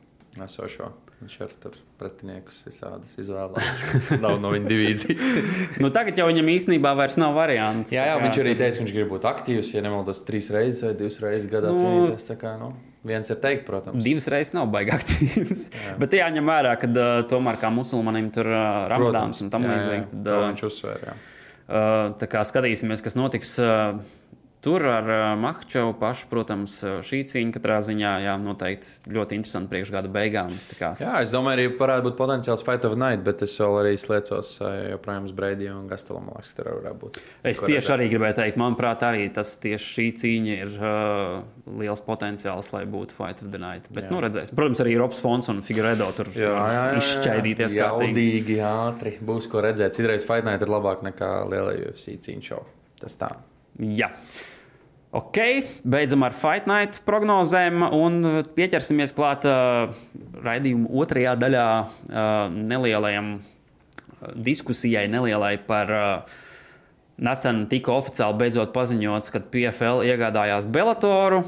Speaker 2: esošo. Viņš ar pretiniekus visādas izvēlās, kas nav no viņa divīzijas.
Speaker 3: nu, tagad jau viņam īstenībā vairs nav variants.
Speaker 2: Jā, jā kā, viņš arī teica, viņš grib būt aktīvs. Ja nemaldos, trīs reizes vai divas reizes gadā nu, cīnīties. Kā, nu, viens ir teikt, protams.
Speaker 3: Divas reizes nav baigi aktīvs. Jā. Bet jāņem vērā, ka uh, tomēr kā musulmanim tur uh, ramadāns un tam līdzīgi.
Speaker 2: Uh, viņš uzsver.
Speaker 3: Uh, tā kā skatīsimies, kas notiks. Uh, Tur ar uh, Mahčevu pašu, protams, šī cīņa katrā ziņā jā, noteikti ļoti interesanti priekš gada beigām.
Speaker 2: Jā, es domāju, arī varētu būt potenciāls fight of night, bet es vēl arī sliecos joprojām uz Breidiju un Gastelam. Liekas, tur varētu būt.
Speaker 3: Es tieši redzēt. arī gribēju teikt, manuprāt, arī tas tieši šī cīņa ir uh, liels potenciāls, lai būtu fight of the night. Bet, jā. nu, redzēsim. Protams, arī Robs Fons un Figueredo tur jā, jā, jā, jā. izšķaidīties.
Speaker 2: Jaudīgi, ātri. Būs ko redzēt. Citreiz fight night ir labāk nekā lielai UFC cīņa šovu. Tas tā.
Speaker 3: Jā. Ok, beidzam ar Fight Night prognozēm un pieķersimies klāt uh, raidījuma otrajā daļā uh, nelielajam uh, diskusijai, nelielai par uh, nesen tika oficiāli beidzot paziņots, ka PFL iegādājās Belatoru.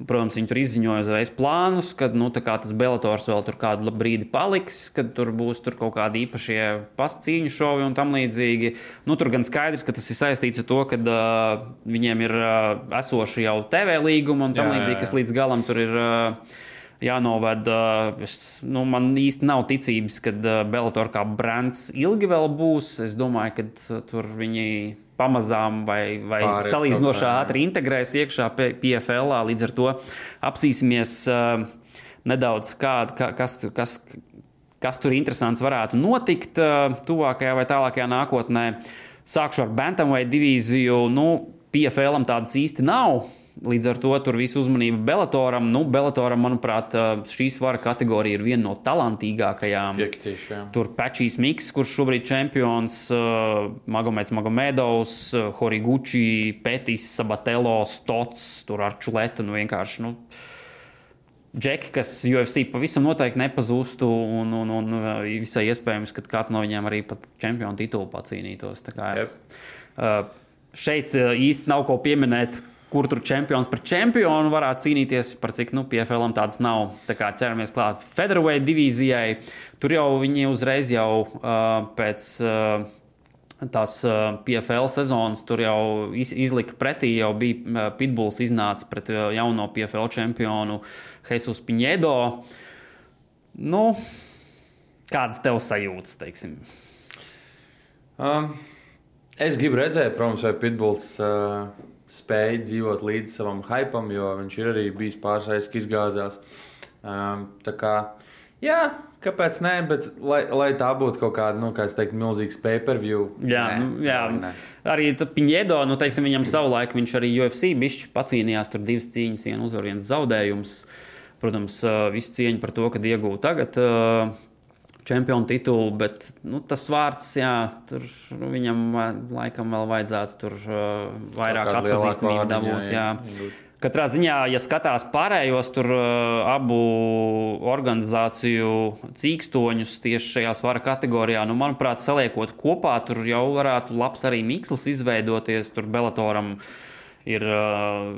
Speaker 3: Protams, viņi tur izziņoja uzreiz plānus, ka nu, tas Belators vēl tur kādu brīdi paliks, kad tur būs tur kaut kādi īpašie pascīņu šovi un tam līdzīgi. Nu, tur gan skaidrs, ka tas ir saistīts ar to, ka uh, viņiem ir uh, esoši jau TV līgumi un tam jā, līdzīgi, kas līdz galam tur ir. Uh, jānoved. Es, nu, man īsti nav ticības, ka Bellator kā brands ilgi vēl būs. Es domāju, ka tur viņi pamazām vai, vai Pārēc salīdzinoši ātri integrēs iekšā PFL. Līdz ar to apsīsimies. Uh, nedaudz, kā, kā, kas, kas, kas tur interesants varētu notikt uh, tuvākajā vai tālākajā nākotnē. Sākšu ar Bantamweight divīziju. Nu, PFL tādas īsti nav. Līdz ar to tur visu uzmanību Belatoram. Nu, Belatoram, manuprāt, šī svara kategorija ir viena no talantīgākajām.
Speaker 2: Piekritīšu, jā.
Speaker 3: Tur Pečīs Miks, kurš šobrīd ir čempions, uh, Magomeds Magomedovs, uh, Horiguchi, Petis, Sabatelo, Stots, tur Arčuleta. Nu, vienkārši. Nu, Džeki, kas UFC pavisam noteikti nepazustu, un, un, un visai iespējams, ka kāds no viņiem arī pat čempionu titulu pacīnītos. Tā kā,
Speaker 2: Jep.
Speaker 3: uh, šeit īsti nav ko pieminēt, kur tur čempions par čempionu varētu cīnīties, par cik nu, PFL tādas nav. Tā kā ķeramies klāt Federweight divīzijai, tur jau viņi uzreiz jau uh, pēc. Uh, Tās uh, PFL sezonas tur jau iz, izlika pretī. Jau bija uh, Pitbulls iznācis pret uh, jauno PFL čempionu Jesus Piņēdo. Nu, kādas tev sajūtas, teiksim?
Speaker 2: Um, es gribu redzēt, protams, vai Pitbulls uh, spēja dzīvot līdz savam hypam, jo viņš ir arī bijis pārsteigts, ka izgāzās. Um, tā kā, jā, kāpēc nē, bet lai, lai tā būtu kaut kāda, nu, kā es teiktu, milzīgs pay-per-view.
Speaker 3: Jā,
Speaker 2: nē,
Speaker 3: nu, jā.
Speaker 2: nē.
Speaker 3: arī Piņēdo, nu, teiksim, viņam savulaik viņš arī UFC bišķi pacīnījās, tur divas cīņas, viena uzvar, viens zaudējums. Protams, uh, visu cieņu par to, kad iegūta tagad uh, čempionu titulu, bet nu, tas vārds, jā, tur nu, viņam uh, laikam vēl vajadzētu tur uh, vairāk atpazīstamību dabūt.
Speaker 2: jā,
Speaker 3: Jā.
Speaker 2: jā.
Speaker 3: Katrā ziņā, ja skatās pārējos tur uh, abu organizāciju cīkstoņus tieši šajā svara kategorijā, nu, manuprāt, saliekot kopā, tur jau varētu labs arī miksls izveidoties. Tur Belatoram ir uh,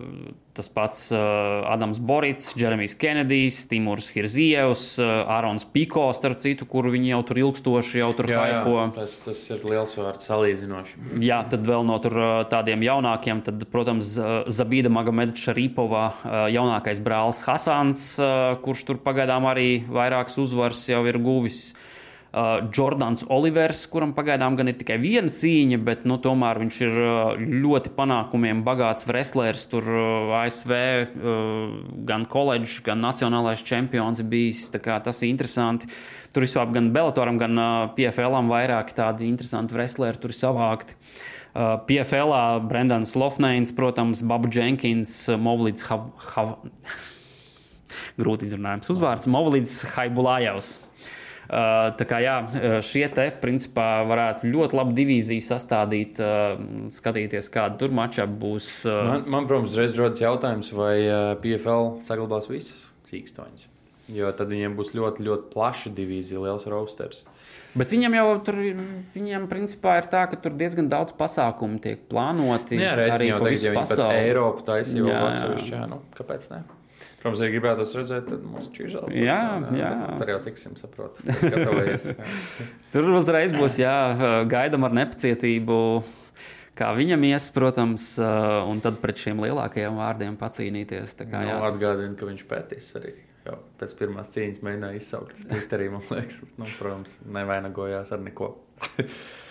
Speaker 3: tas pats uh, Adams Borits, Jeremijs Kenedijs, Timurs Hirzievs, uh, Ārons Piko, starp citu, kuru viņi jau tur ilgstoši jau tur haipo.
Speaker 2: tas, tas ir liels vārds salīdzinoši.
Speaker 3: Jā, tad vēl no tur, ā, tādiem jaunākiem, tad, protams, Zabīda Magomeda Šarīpova ā, jaunākais brālis Hasans, ā, kurš tur pagaidām arī vairākas uzvaras jau ir guvis. Uh, Jordans Olivers, kuram pagaidām gan ir tikai viena cīņa, bet nu, tomēr viņš ir uh, ļoti panākumiem bagāts wrestlers. Tur uh, ASV uh, gan koledžas, gan nacionālais čempions ir bijis. Tas ir interesanti. Tur vispār gan Belatoram, gan uh, PFL-am vairāk tādi interesanti wrestleri tur ir savākti. Uh, PFL, Brendans Lofneins, protams, Babu Jenkins, Movlīds Hav... Hav... Grūti izrunājums. Uzvārds Movlīds Haibulājevs. Tā kā jā, šie te principā varētu ļoti labi divīziju sastādīt, skatīties, kāda tur mačā būs.
Speaker 2: Man, man protams, reiz rodas jautājums, vai PFL saglabās visas cīkstoņas. Jo tad viņiem būs ļoti, ļoti plaša divīzija, liels roasters.
Speaker 3: Bet viņam jau tur viņam principā ir tā, ka tur diezgan daudz pasākumu tiek plānoti.
Speaker 2: Jā, arī jau
Speaker 3: visu
Speaker 2: ja viņi pat. Eiropu taisīja
Speaker 3: jā.
Speaker 2: atsevišķi, nu, kāpēc ne? Protams, ja gribētu redzēt, tad mūsu čīžā.
Speaker 3: Jā, jā.
Speaker 2: Tad jau tiksim, saprot. Gatavojies. jā.
Speaker 3: Tur uzreiz būs jā, gaidām ar nepacietību. Kā viņam ies, protams, un tad pret šiem lielākajiem vārdiem pacīnīties. Tā kā,
Speaker 2: Nu,
Speaker 3: jā, tas-
Speaker 2: Atgādinu, ka viņš pētīs arī. Jau pēc pirmās cīņas mēģināja izsaukt Twitterī, man liekas, nu, protams, nevainagojās ar neko.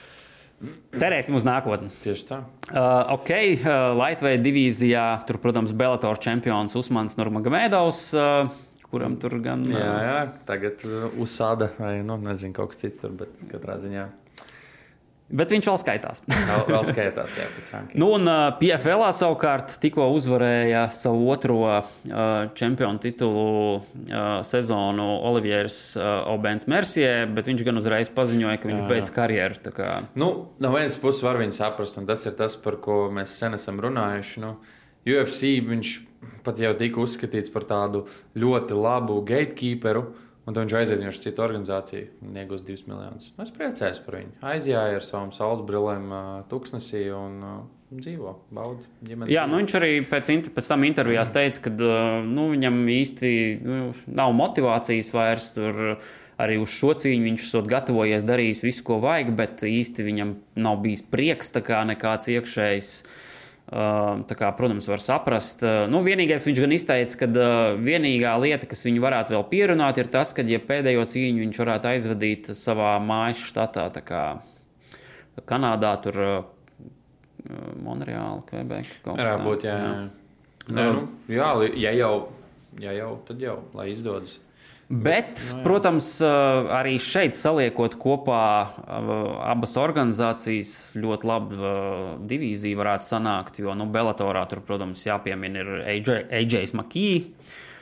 Speaker 3: Cerēsim uz nākotni.
Speaker 2: Tieši tā.
Speaker 3: Uh, ok, uh, Latvijas divīzijā, tur, protams, Bellator čempions Usmans Nurmagomedovs, uh, kuram tur gan. uh,
Speaker 2: Jā, jā, tagad uh, uzsāda, vai nu, nezinu, kaut kas cits tur, bet katrā ziņā
Speaker 3: Bet viņš vēl skaitās.
Speaker 2: vēl, vēl skaitās, jā, pēc rankiem.
Speaker 3: Nu, un uh, PFL savukārt tikko uzvarēja savu otro uh, čempionu titulu uh, sezonu Olivieris uh, Obens Mercier, bet viņš gan uzreiz paziņoja, ka viņš
Speaker 2: Jā, jā.
Speaker 3: beidz karjeru. kā-
Speaker 2: Nu, no vienas puses var viņu saprast, un tas ir tas, par ko mēs sen esam runājuši. Nu, UFC viņš pat jau tika uzskatīts par tādu ļoti labu gatekeeperu, un viņš aiziet uz citu organizāciju un iegūst 2 miljonus. Nu, es priecājos par viņu. Aizjāja ar savām saules brillēm tuksnesī un uh, dzīvo, ģimeni.
Speaker 3: Jā, nu viņš arī pēc, pēc tam intervijās teica, ka nu, viņam īsti nu, nav motivācijas vairs tur. Arī uz šo cīņu viņš esot gatavojies, darījis visu, ko vajag, bet īsti viņam nav bijis prieks, tā kā nekāds iekšējs. Uh, kā, protams, var saprast. Nu, vienīgais viņš gan izteica, ka vienīgā lieta, kas viņu varētu vēl pierunāt, ir tas, ka, ja pēdējo cīņu viņš varētu aizvadīt savā mājas štatā, tā kā Kanādā, tur Monreāla, kas
Speaker 2: Varētu būt, jā.
Speaker 3: jā.
Speaker 2: jā. Nē, nu, jā, li- ja jau ja jau, tad jau, lai izdodas.
Speaker 3: Bet, no, protams, arī šeit saliekot kopā abas organizācijas, ļoti labi divīzija varētu sanākt. Jo nu, Bellatorā tur, protams, jāpiemina ir AJs Makī.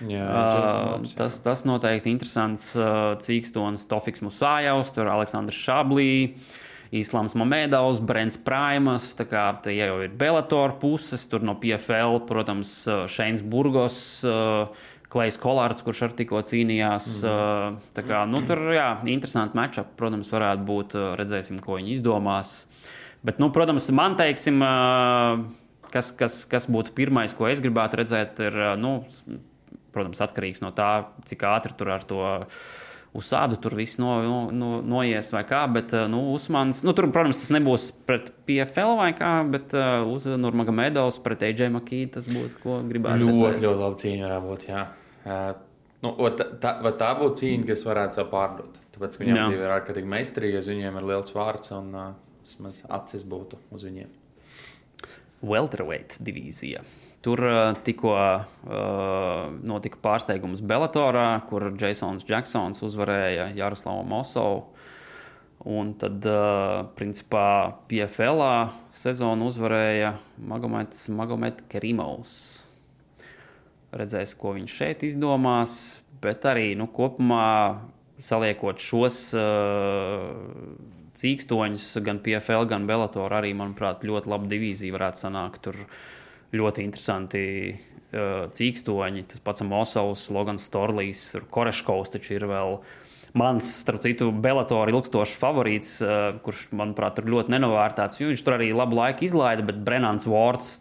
Speaker 3: Jā, uh, tas, tas noteikti interesants uh, cīkstons, Tofiks Musājovs, tur Aleksandrs Šablī. Islāms Mamedovs, Brents Primas, tā kā tie jau ir Bellator puses, tur no PFL, protams, Šeins Burgos, Klais Kolārds, kurš ar tikko cīnījās. Mm. Tā kā, nu, tur jā, interesanti matčup, protams, varētu būt. Redzēsim, ko viņi izdomās. Bet, nu, protams, man teiksim, kas, kas, kas būtu pirmais, ko es gribētu redzēt, ir, nu, protams, atkarīgs no tā, cik ātri tur ar to uz sādu tur viss no, no, no, noies vai kā. Bet, nu, Usmans, nu, tur, protams, tas nebūs pret PFL vai kā, bet uh, uz Nurmagomedovs pret AJ Makī tas būtu, ko gribētu
Speaker 2: ļoti,
Speaker 3: redzēt.
Speaker 2: Ļoti labi cīņa varētu būt, jā. Uh, nu, tā, tā, tā būtu cīņa, kas varētu sev pārdot. Tāpēc, viņiem divi ir ārkārtīgi meistarīgi, viņiem ir liels vārds un uh, acis būtu uz viņiem.
Speaker 3: Welterweight divīzija. Tur uh, tikko uh, notika pārsteigums Bellatorā, kur Jasons Jacksons uzvarēja Jaroslavu Mosovu. Un tad, uh, principā, PFL sezonu uzvarēja Magomeds, Magomeds Kerimovs. Redzēs, ko viņš šeit izdomās, bet arī nu, kopumā saliekot šos uh, cīkstoņus, gan PFL, gan Bellator, arī, manuprāt, ļoti laba divīzija varētu sanākt. Tur ļoti interesanti uh, cīkstoņi. Tas pats Mosovs, Logans Storlijs, Koreškovs taču ir vēl. Mans, starp citu, Bellatora ilgstošs favorīts, uh, kurš, manuprāt, ir ļoti nenovērtēts. Viņš tur arī labu laiku izlaida, bet Brennans Vorts.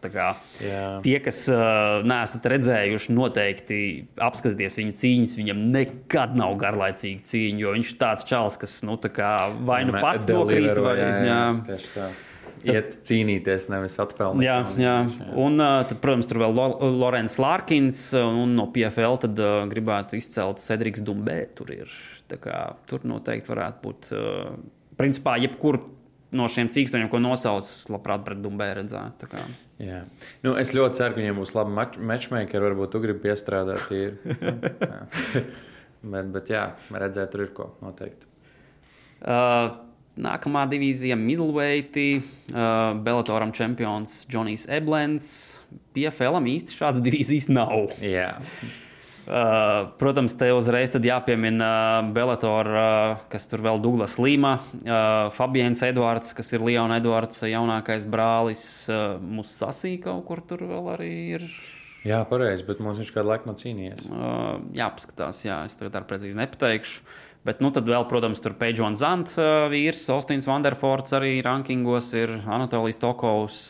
Speaker 3: Tie, kas uh, neesat redzējuši, noteikti apskatieties viņa cīņas. Viņam nekad nav garlaicīga cīņa, jo viņš ir tāds čels, kas nu, kā, vai nu pats nokrīt, vai
Speaker 2: jā. Iet cīnīties, nevis atpelnīt.
Speaker 3: Jā, jā. Un, tad, protams, tur vēl Lorenz Lārkins un no PFL tad, uh, gribētu izcelt Cedriks Dumbē. Tur, ir, kā, tur noteikti varētu būt. Uh, principā, jebkur no šiem cīkstoņiem, ko nosauc, labprāt, pret Dumbē redzētu.
Speaker 2: Jā. Nu, es ļoti ceru, ka viņiem būs labi matchmakeri. Varbūt tu gribi piestrādāt. bet, bet jā, redzēt, tur ir ko noteikti.
Speaker 3: Uh, Nākamā divīzija - middleweight, uh, Bellatoram čempions Džonijs Eblens. PFL īsti šādas divīzijas nav.
Speaker 2: Yeah.
Speaker 3: Uh, protams, te uzreiz jāpiemina uh, Bellator, uh, kas tur vēl Douglas Līma, uh, Fabians Edvards, kas ir Leona Edvards jaunākais brālis. Uh, Mūsu sasīja kaut kur tur vēl arī ir.
Speaker 2: Jā, pareizi, bet mums viņš kādu laiku nav cīnījies.
Speaker 3: Uh, jāpaskatās, jā, es tagad ar precīzi nepateikšu. Bet, nu, tad vēl, protams, tur Pēģons Zants, uh, vīrs, Ostins Vanderfords arī rankingos ir Anatolijas Tokovs.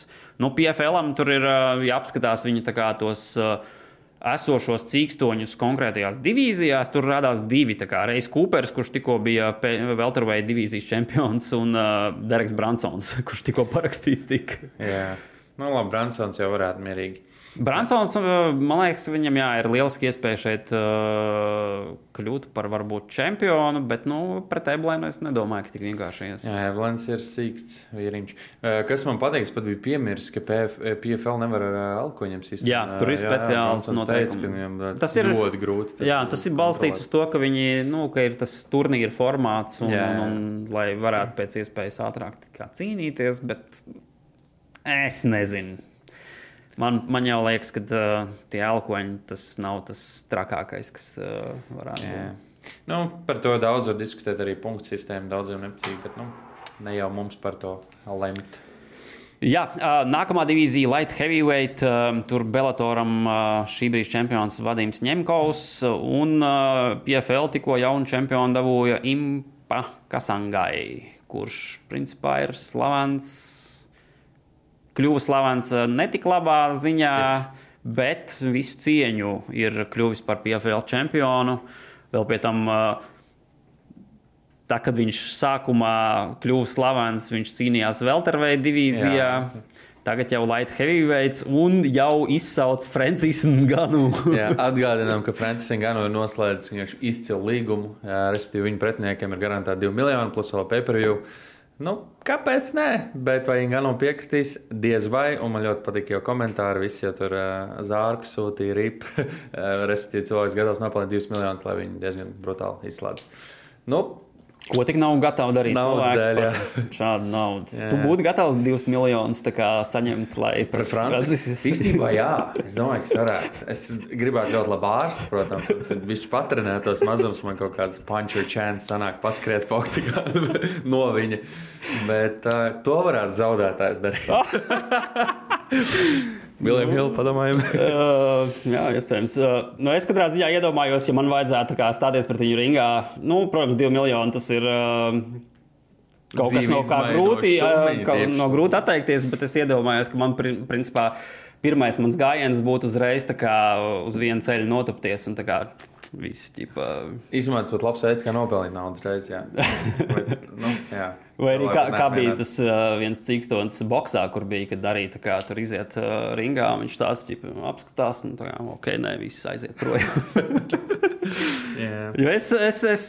Speaker 3: Nu, PFL-am tur ir uh, jāapskatās viņa kā tos. Uh, esošos cīkstoņus konkrētajās divīzijās. Tur radās divi. Reizes Coopers, kurš tikko bija Velterveida divīzijas čempions, un uh, Dereks Bransons, kurš tikko parakstīts. Tika.
Speaker 2: Jā, nu, labi, Bransons jau varētu mierīgi.
Speaker 3: Bransons, man liekas, viņam jā, ir lieliski iespēja šeit uh, kļūt par varbūt čempionu, bet nu, pret Eblēnu es nedomāju, ka tik vienkārši ies.
Speaker 2: Jā, Eblēns ir sīksts vīriņš. Uh, kas man pateiks, pat bija piemirsts, ka PF, PFL nevar ar alkoņiem sistēmu.
Speaker 3: Jā, tur ir speciāls
Speaker 2: noteikums. Tas ir ļoti grūti.
Speaker 3: Tas jā, tas ir balstīts uz to, ka viņi, nu, ka ir tas turnīra formāts un, jā, jā. un, un, un lai varētu pēc iespējas ātrāk cīnīties, bet es nezinu. Man, man jau liekas, ka uh, tie elkoņi tas nav tas trakākais, kas uh, varētu būt.
Speaker 2: Nu, par to daudz var diskutēt arī punktu sistēmu. Daudziem nepatīk, bet nu, ne jau mums par to lemt.
Speaker 3: Jā, uh, nākamā divīzija, Light Heavyweight. Uh, tur Bellatoram uh, šī brīža čempions Vadims Ņemkovs un PFL tikko jaunu čempionu dabūja Impa Kasangai, kurš principā ir slavens kļuvis slavens eh, ne tik labā ziņā, bet visu cieņu ir kļuvis par PFL čempionu. Vēl pie tam, eh, tā, kad viņš sākumā kļuva slavens, viņš cīnījās Velterveida divīzijā. Jā. Tagad jau Light Heavyweights un jau izsauc Francijas Ganu.
Speaker 2: jā, atgādinām, ka Francijas Ganu ir noslēdzis izcilu līgumu. Jā, respektīvi, viņa pretiniekiem ir garantēta 2 miljoni plus vēl pay-per-view. Nu, kāpēc nē? Bet vai Ingūna piekritīs? Diez vai. Un man ļoti patīk jau komentāri. Visi jau tur uh, zārku sūtīja rip. uh, respektīvi, cilvēks gatavs nopelnīt 2 miljonus, lai viņi diezgan brutāli izslēdz. Nu,
Speaker 3: Ko tik nav gatavs darīt?
Speaker 2: Naudas dēļ,
Speaker 3: par Šādu naudu. Tu būtu gatavs divus miljonus saņemt, lai
Speaker 2: Par Franciju. Īstenībā, jā, es domāju, ka es varētu. Es gribētu ļoti labi ārstu, protams. Es viņš patrenētos mazums, man kaut kāds puncher chance sanāk paskriet pa oktigānu no viņa. Bet uh, to varētu zaudētājs darīt. Viljams Hilda padomājam.
Speaker 3: Uh, jā, iespējams. Uh, nu, es katrā ziņā iedomājos, ja man vajadzētu kā stāties pret viņu ringā. Nu, protams, divi miljoni tas ir. Uh, Kaut kas
Speaker 2: Dzīvi
Speaker 3: no kā
Speaker 2: izmainoša
Speaker 3: grūti, uh,
Speaker 2: summiņa
Speaker 3: ka, no grūti atteikties, bet es iedomājos, ka man pri- principā pirmais mans gājiens būtu uzreiz kā uz vienu ceļu notupties un tā kā viss.
Speaker 2: Īsumā tas būtu labs veids, kā nopelnīt naudas reizes. Jā. Bet, nu, jā.
Speaker 3: Vai arī kā, kā bija tas uh, viens cīkstons boxā, kur bija, kad arī kā tur iziet uh, ringā, un viņš tāds ķipa, apskatās, un tā kā, ok, nē, viss aiziet projām.
Speaker 2: Jā.
Speaker 3: Jo es, es, es,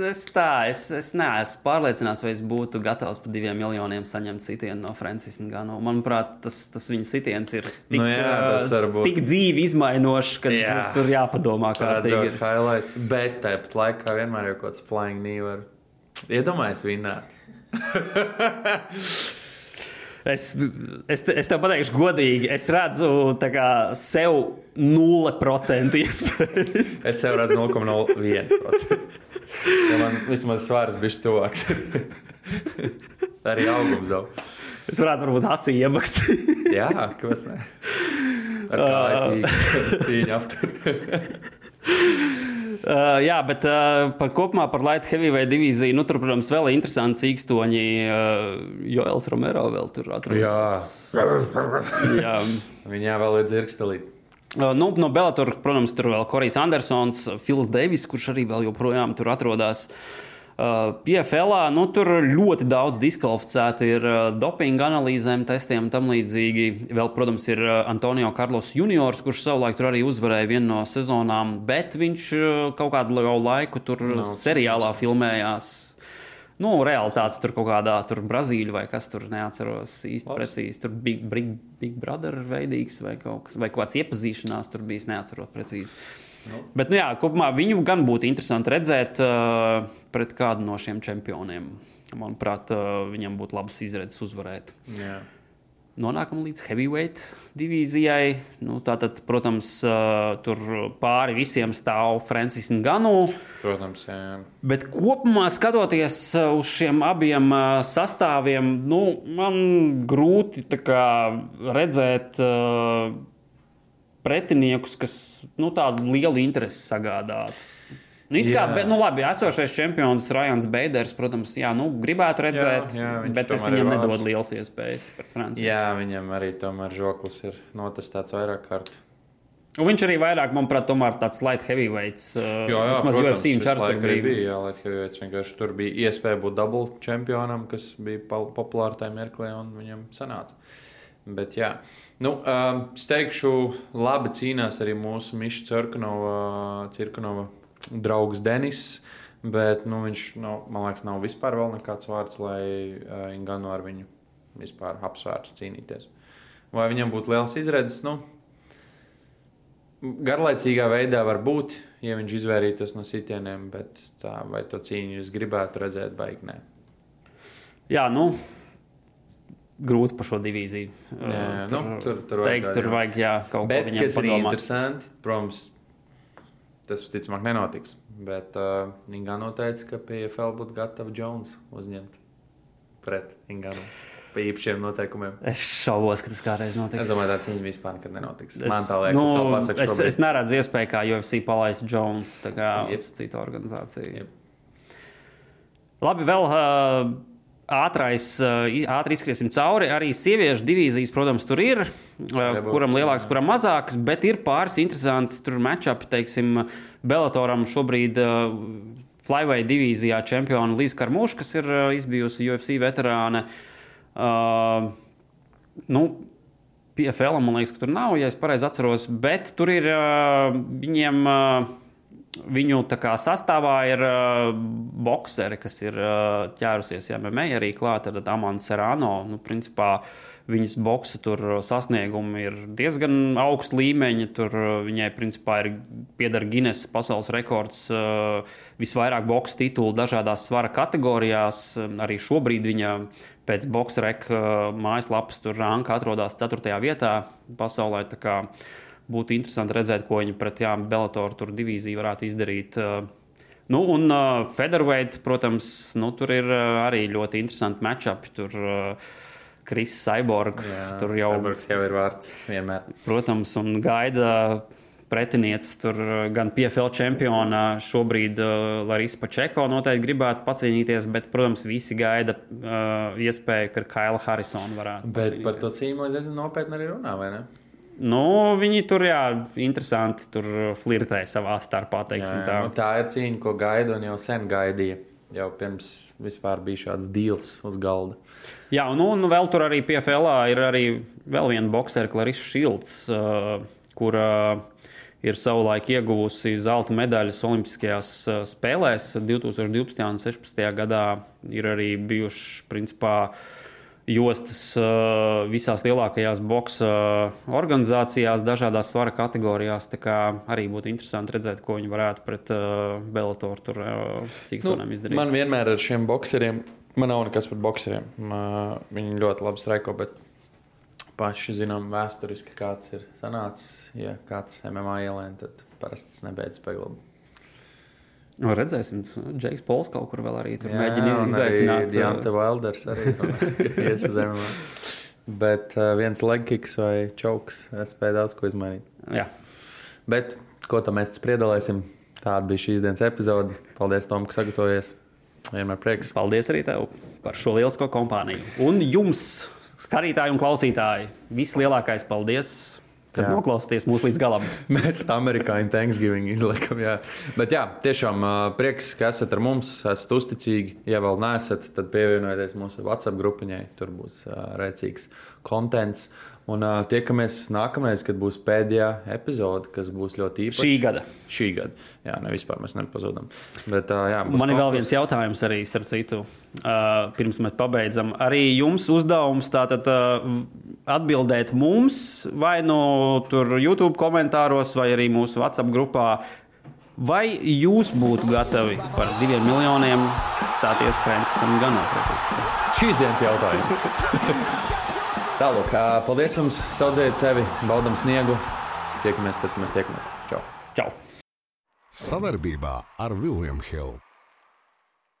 Speaker 3: es, tā, es, es neesmu pārliecināts, vai es būtu gatavs par diviem miljoniem saņemt sitienu no Francis Gano. Manuprāt, tas, tas viņa sitiens ir tik,
Speaker 2: Nu jā, tas
Speaker 3: ā,
Speaker 2: var būt.
Speaker 3: tik dzīvi izmainošs, ka
Speaker 2: Jā.
Speaker 3: tur jāpadomā, kā tas ir.
Speaker 2: highlights, bet tāpat laikā vienmēr jau kaut kāds flying knee var. Iedomājies, vinnēt.
Speaker 3: Es, es, es tev pateikšu, godīgi, es redzu kā sev 0% iespēju.
Speaker 2: Es sev redzu 0,01%. Ja man vismaz svars bija tuvāks. Arī augums daudz.
Speaker 3: Es varētu varbūt acī iemakt.
Speaker 2: Jā, kāpēc ne? Ar kājas cīņu aptur.
Speaker 3: Uh, jā, bet uh, par kopumā par light heavyweight divīziju, nu, tur, protams, vēl ir interesanti cīkstoņi. Uh, Joels Romero vēl tur atrodas. jā.
Speaker 2: Viņā vēl ir dzirkstelīt.
Speaker 3: Nu, no Bellator, protams, tur vēl Korijs Andersons, Fils Devis, kurš arī vēl joprojām tur atrodas. Uh, PFL, nu, tur ļoti daudz diskvalificēti ir uh, dopinga analīzēm, testiem un tam līdzīgi. Vēl, protams, ir uh, Antonio Carlos Juniors, kurš savulaik tur arī uzvarēja vienu no sezonām, bet viņš kaut kādu laiku tur no. seriālā filmējās. Nu, realitātes tur kaut kādā tur Brazīļā vai kas tur neatceros īsti Labs. precīzi. Tur bija Big, Big Brother veidīgs vai kaut kas, vai kaut kāds iepazīšanās tur bijis, neatceros precīzi. Nu. Bet, nu jā, kopumā viņu gan būtu interesanti redzēt uh, pret kādu no šiem čempioniem. Manuprāt, uh, viņam būtu labs izredzes uzvarēt.
Speaker 2: Jā.
Speaker 3: Nonākam līdz heavyweight divīzijai. Nu, tātad, protams, uh, tur pāri visiem stāv Francis Ganu.
Speaker 2: Protams, jā.
Speaker 3: Bet kopumā skatoties uz šiem abiem sastāviem, nu, man grūti kā, redzēt uh, pretiniekus, kas nu, tādu lielu interesi sagādātu. Nu, kā, bet, nu, labi, esošais čempions Rajans Beiders, protams, jā, nu, gribētu redzēt,
Speaker 2: Jā, jā,
Speaker 3: bet
Speaker 2: ir
Speaker 3: viņam nedodu liels iespējas pret Franciju.
Speaker 2: jā, viņam arī tomēr žoklis ir notestēts vairāk kārt.
Speaker 3: Un viņš arī vairāk, manuprāt, tomēr tāds light heavyweights. Uh, vismaz UFC viņš
Speaker 2: visu
Speaker 3: arī
Speaker 2: laiku
Speaker 3: tur bija.
Speaker 2: bija. Jā, Light heavyweights vienkārši tur bija iespēja būt dubult čempionam, kas bija populāri tajā mirklī, un viņam sanāca. Bet, jā, nu, um, es teikšu, labi cīnās arī mūsu Miša Cirkunova, Cirkunova draugs Denis. Bet nu, viņš, nav, man liekas, nav vispār vēl nekāds vārds, lai uh, Ingūnu ar viņu vispār apsvērtu cīnīties. Vai viņam būtu liels izredzes? Nu, Garlaicīgā veidā var būt, ja viņš izvairītos no sitieniem, bet tā, vai to cīņu jūs gribētu redzēt, baigi nē.
Speaker 3: Jā, nu. Grūti par šo divīziju.
Speaker 2: Jā,
Speaker 3: Uh,
Speaker 2: nu, tur- tur vajag
Speaker 3: teikt,
Speaker 2: vēl,
Speaker 3: tur
Speaker 2: jā.
Speaker 3: vajag jā, kaut
Speaker 2: Bet,
Speaker 3: ko viņam
Speaker 2: kas ir interesanti, protams, tas visticamāk nenotiks. Bet uh, Ingūna teica, ka PFL būtu gatava Jones uzņemt pret Ingūnu pa īpašiem noteikumiem.
Speaker 3: Es šaubos, ka tas kādreiz notiks.
Speaker 2: Es domāju, tā cīņa vispār nekad nenotiks.
Speaker 3: Es-
Speaker 2: Man tā liekas, nu, tas nav pasakts.
Speaker 3: es, es neredzu iespēju, kā UFC palaist Jones uz citu organizāciju.
Speaker 2: Jep.
Speaker 3: Labi, vēl uh, ātrais, uh, ātri izskriesim cauri. Arī sieviešu divīzijas, protams, tur ir. Uh, kuram lielāks, kuram mazāks, bet ir pāris interesantas tur matčupi, teiksim, Belatoram šobrīd. Flyweight divīzijā čempiona Līsija Karmuša, kas ir izbijusi UFC veterāne. Uh, nu, PFL man liekas, ka tur nav, ja es pareizi atceros, bet tur ir uh, viņiem. Uh, viņu kā sastāvā ir uh, boxeri, kas ir uh, ķērusies MMA arī klāt, tad Amanda Serrano. Nu, principā, Viņas boxa sasniegumi ir diezgan augsta līmeņa. Tur uh, viņai principā ir pieder Guinness pasaules rekords. Uh, visvairāk boxa titulu dažādās svara kategorijās. Arī šobrīd viņa pēc boxreka mājaslapas tur ranka atrodas 4. vietā pasaulē. Būtu interesanti redzēt, ko viņi pret jā, Belatoru divīziju varētu izdarīt. Uh, Nu, un uh, Featherweight, protams, nu, tur ir uh, arī ļoti interesanti matčupi. Tur uh, Kris Cyborg,
Speaker 2: Jā,
Speaker 3: tur jau,
Speaker 2: Cyborgs jau ir vārds vienmēr.
Speaker 3: protams, un gaida pretinieces tur uh, gan PFL čempiona. Šobrīd uh, Larisa Pačeko noteikti gribētu pacīnīties, bet, protams, visi gaida uh, iespēju, ka Kaila Harrisona varētu.
Speaker 2: Bet par
Speaker 3: pacīnīties.
Speaker 2: to cīņu es nopietni arī runā, vai ne?
Speaker 3: Nu, viņi tur, jā, interesanti tur flirtēja savā starpā, teiksim
Speaker 2: Jā,
Speaker 3: tā.
Speaker 2: nu, tā ir cīņa, ko gaida un jau sen gaidīja. Jau pirms vispār bija šāds deals uz galda.
Speaker 3: Jā, un, un vēl tur arī pie FLA ir arī vēl viena boxera, Clarissa Šilds, uh, kur uh, ir savulaik ieguvusi zelta medaļas Olimpiskajās uh, spēlēs 2012. un 2016. gadā. Ir arī bijuši principā jostas uh, visās lielākajās boxa organizācijās, dažādās svara kategorijās. Tā kā arī būtu interesanti redzēt, ko viņi varētu pret Bellatoru tur nu, izdarīt.
Speaker 2: man vienmēr ar šiem boxeriem, man nav nekas par boxeriem. Viņi ļoti labi streiko, bet paši zinām vēsturiski, kāds ir sanācis. Ja kāds MMA ielēna, tad parasti tas nebeidz paglabu.
Speaker 3: Nu, redzēsim, Džeks Pols kaut kur vēl arī tur mēģina izaicināt. uh,
Speaker 2: Dianta Wilders arī ies uz MMA. Bet uh, viens legkiks vai čauks spēja daudz ko izmainīt.
Speaker 3: Jā,
Speaker 2: Bet ko tam mēs spriedalēsim? Tāda bija šīs dienas epizode. Paldies, Tom, ka sagatavojies. Vienmēr prieks.
Speaker 3: paldies arī tev par šo lielisko kompāniju. Un jums, skatītāji un klausītāji, vislielākais paldies, ka
Speaker 2: Jā.
Speaker 3: noklausāties mūs līdz galam.
Speaker 2: Mēs amerikāņu Thanksgiving izliekam. Jā. Bet jā, tiešām prieks, ka esat ar mums, esat uzticīgi. Ja vēl neesat, tad pievienojieties mūsu WhatsApp grupiņai. Tur būs rēcīgs kontents. Un ā, tiekamies nākamreiz, kad būs pēdējā epizode, kas būs ļoti īpaša.
Speaker 3: Šī gada.
Speaker 2: Šī gada. Jā, ne vispār mēs nepazudām. Bet, ā, jā,
Speaker 3: Man ir vēl viens jautājums, arī starp citu, uh, pirms mēs pabeidzam. Arī jums uzdevums tātad uh, atbildēt mums, vai no tur YouTube komentāros, vai arī mūsu WhatsApp grupā. Vai jūs būtu gatavi par diviem miljoniem stāties Francisam Ganam?
Speaker 2: Šīs dienas jautājums. Tālāk, paldies jums, saudzējiet sevi, baudam sniegu. Tiekamies, tad mēs tiekamies. Čau!
Speaker 3: Čau!
Speaker 1: Savarbībā ar Vilniņu Hildu.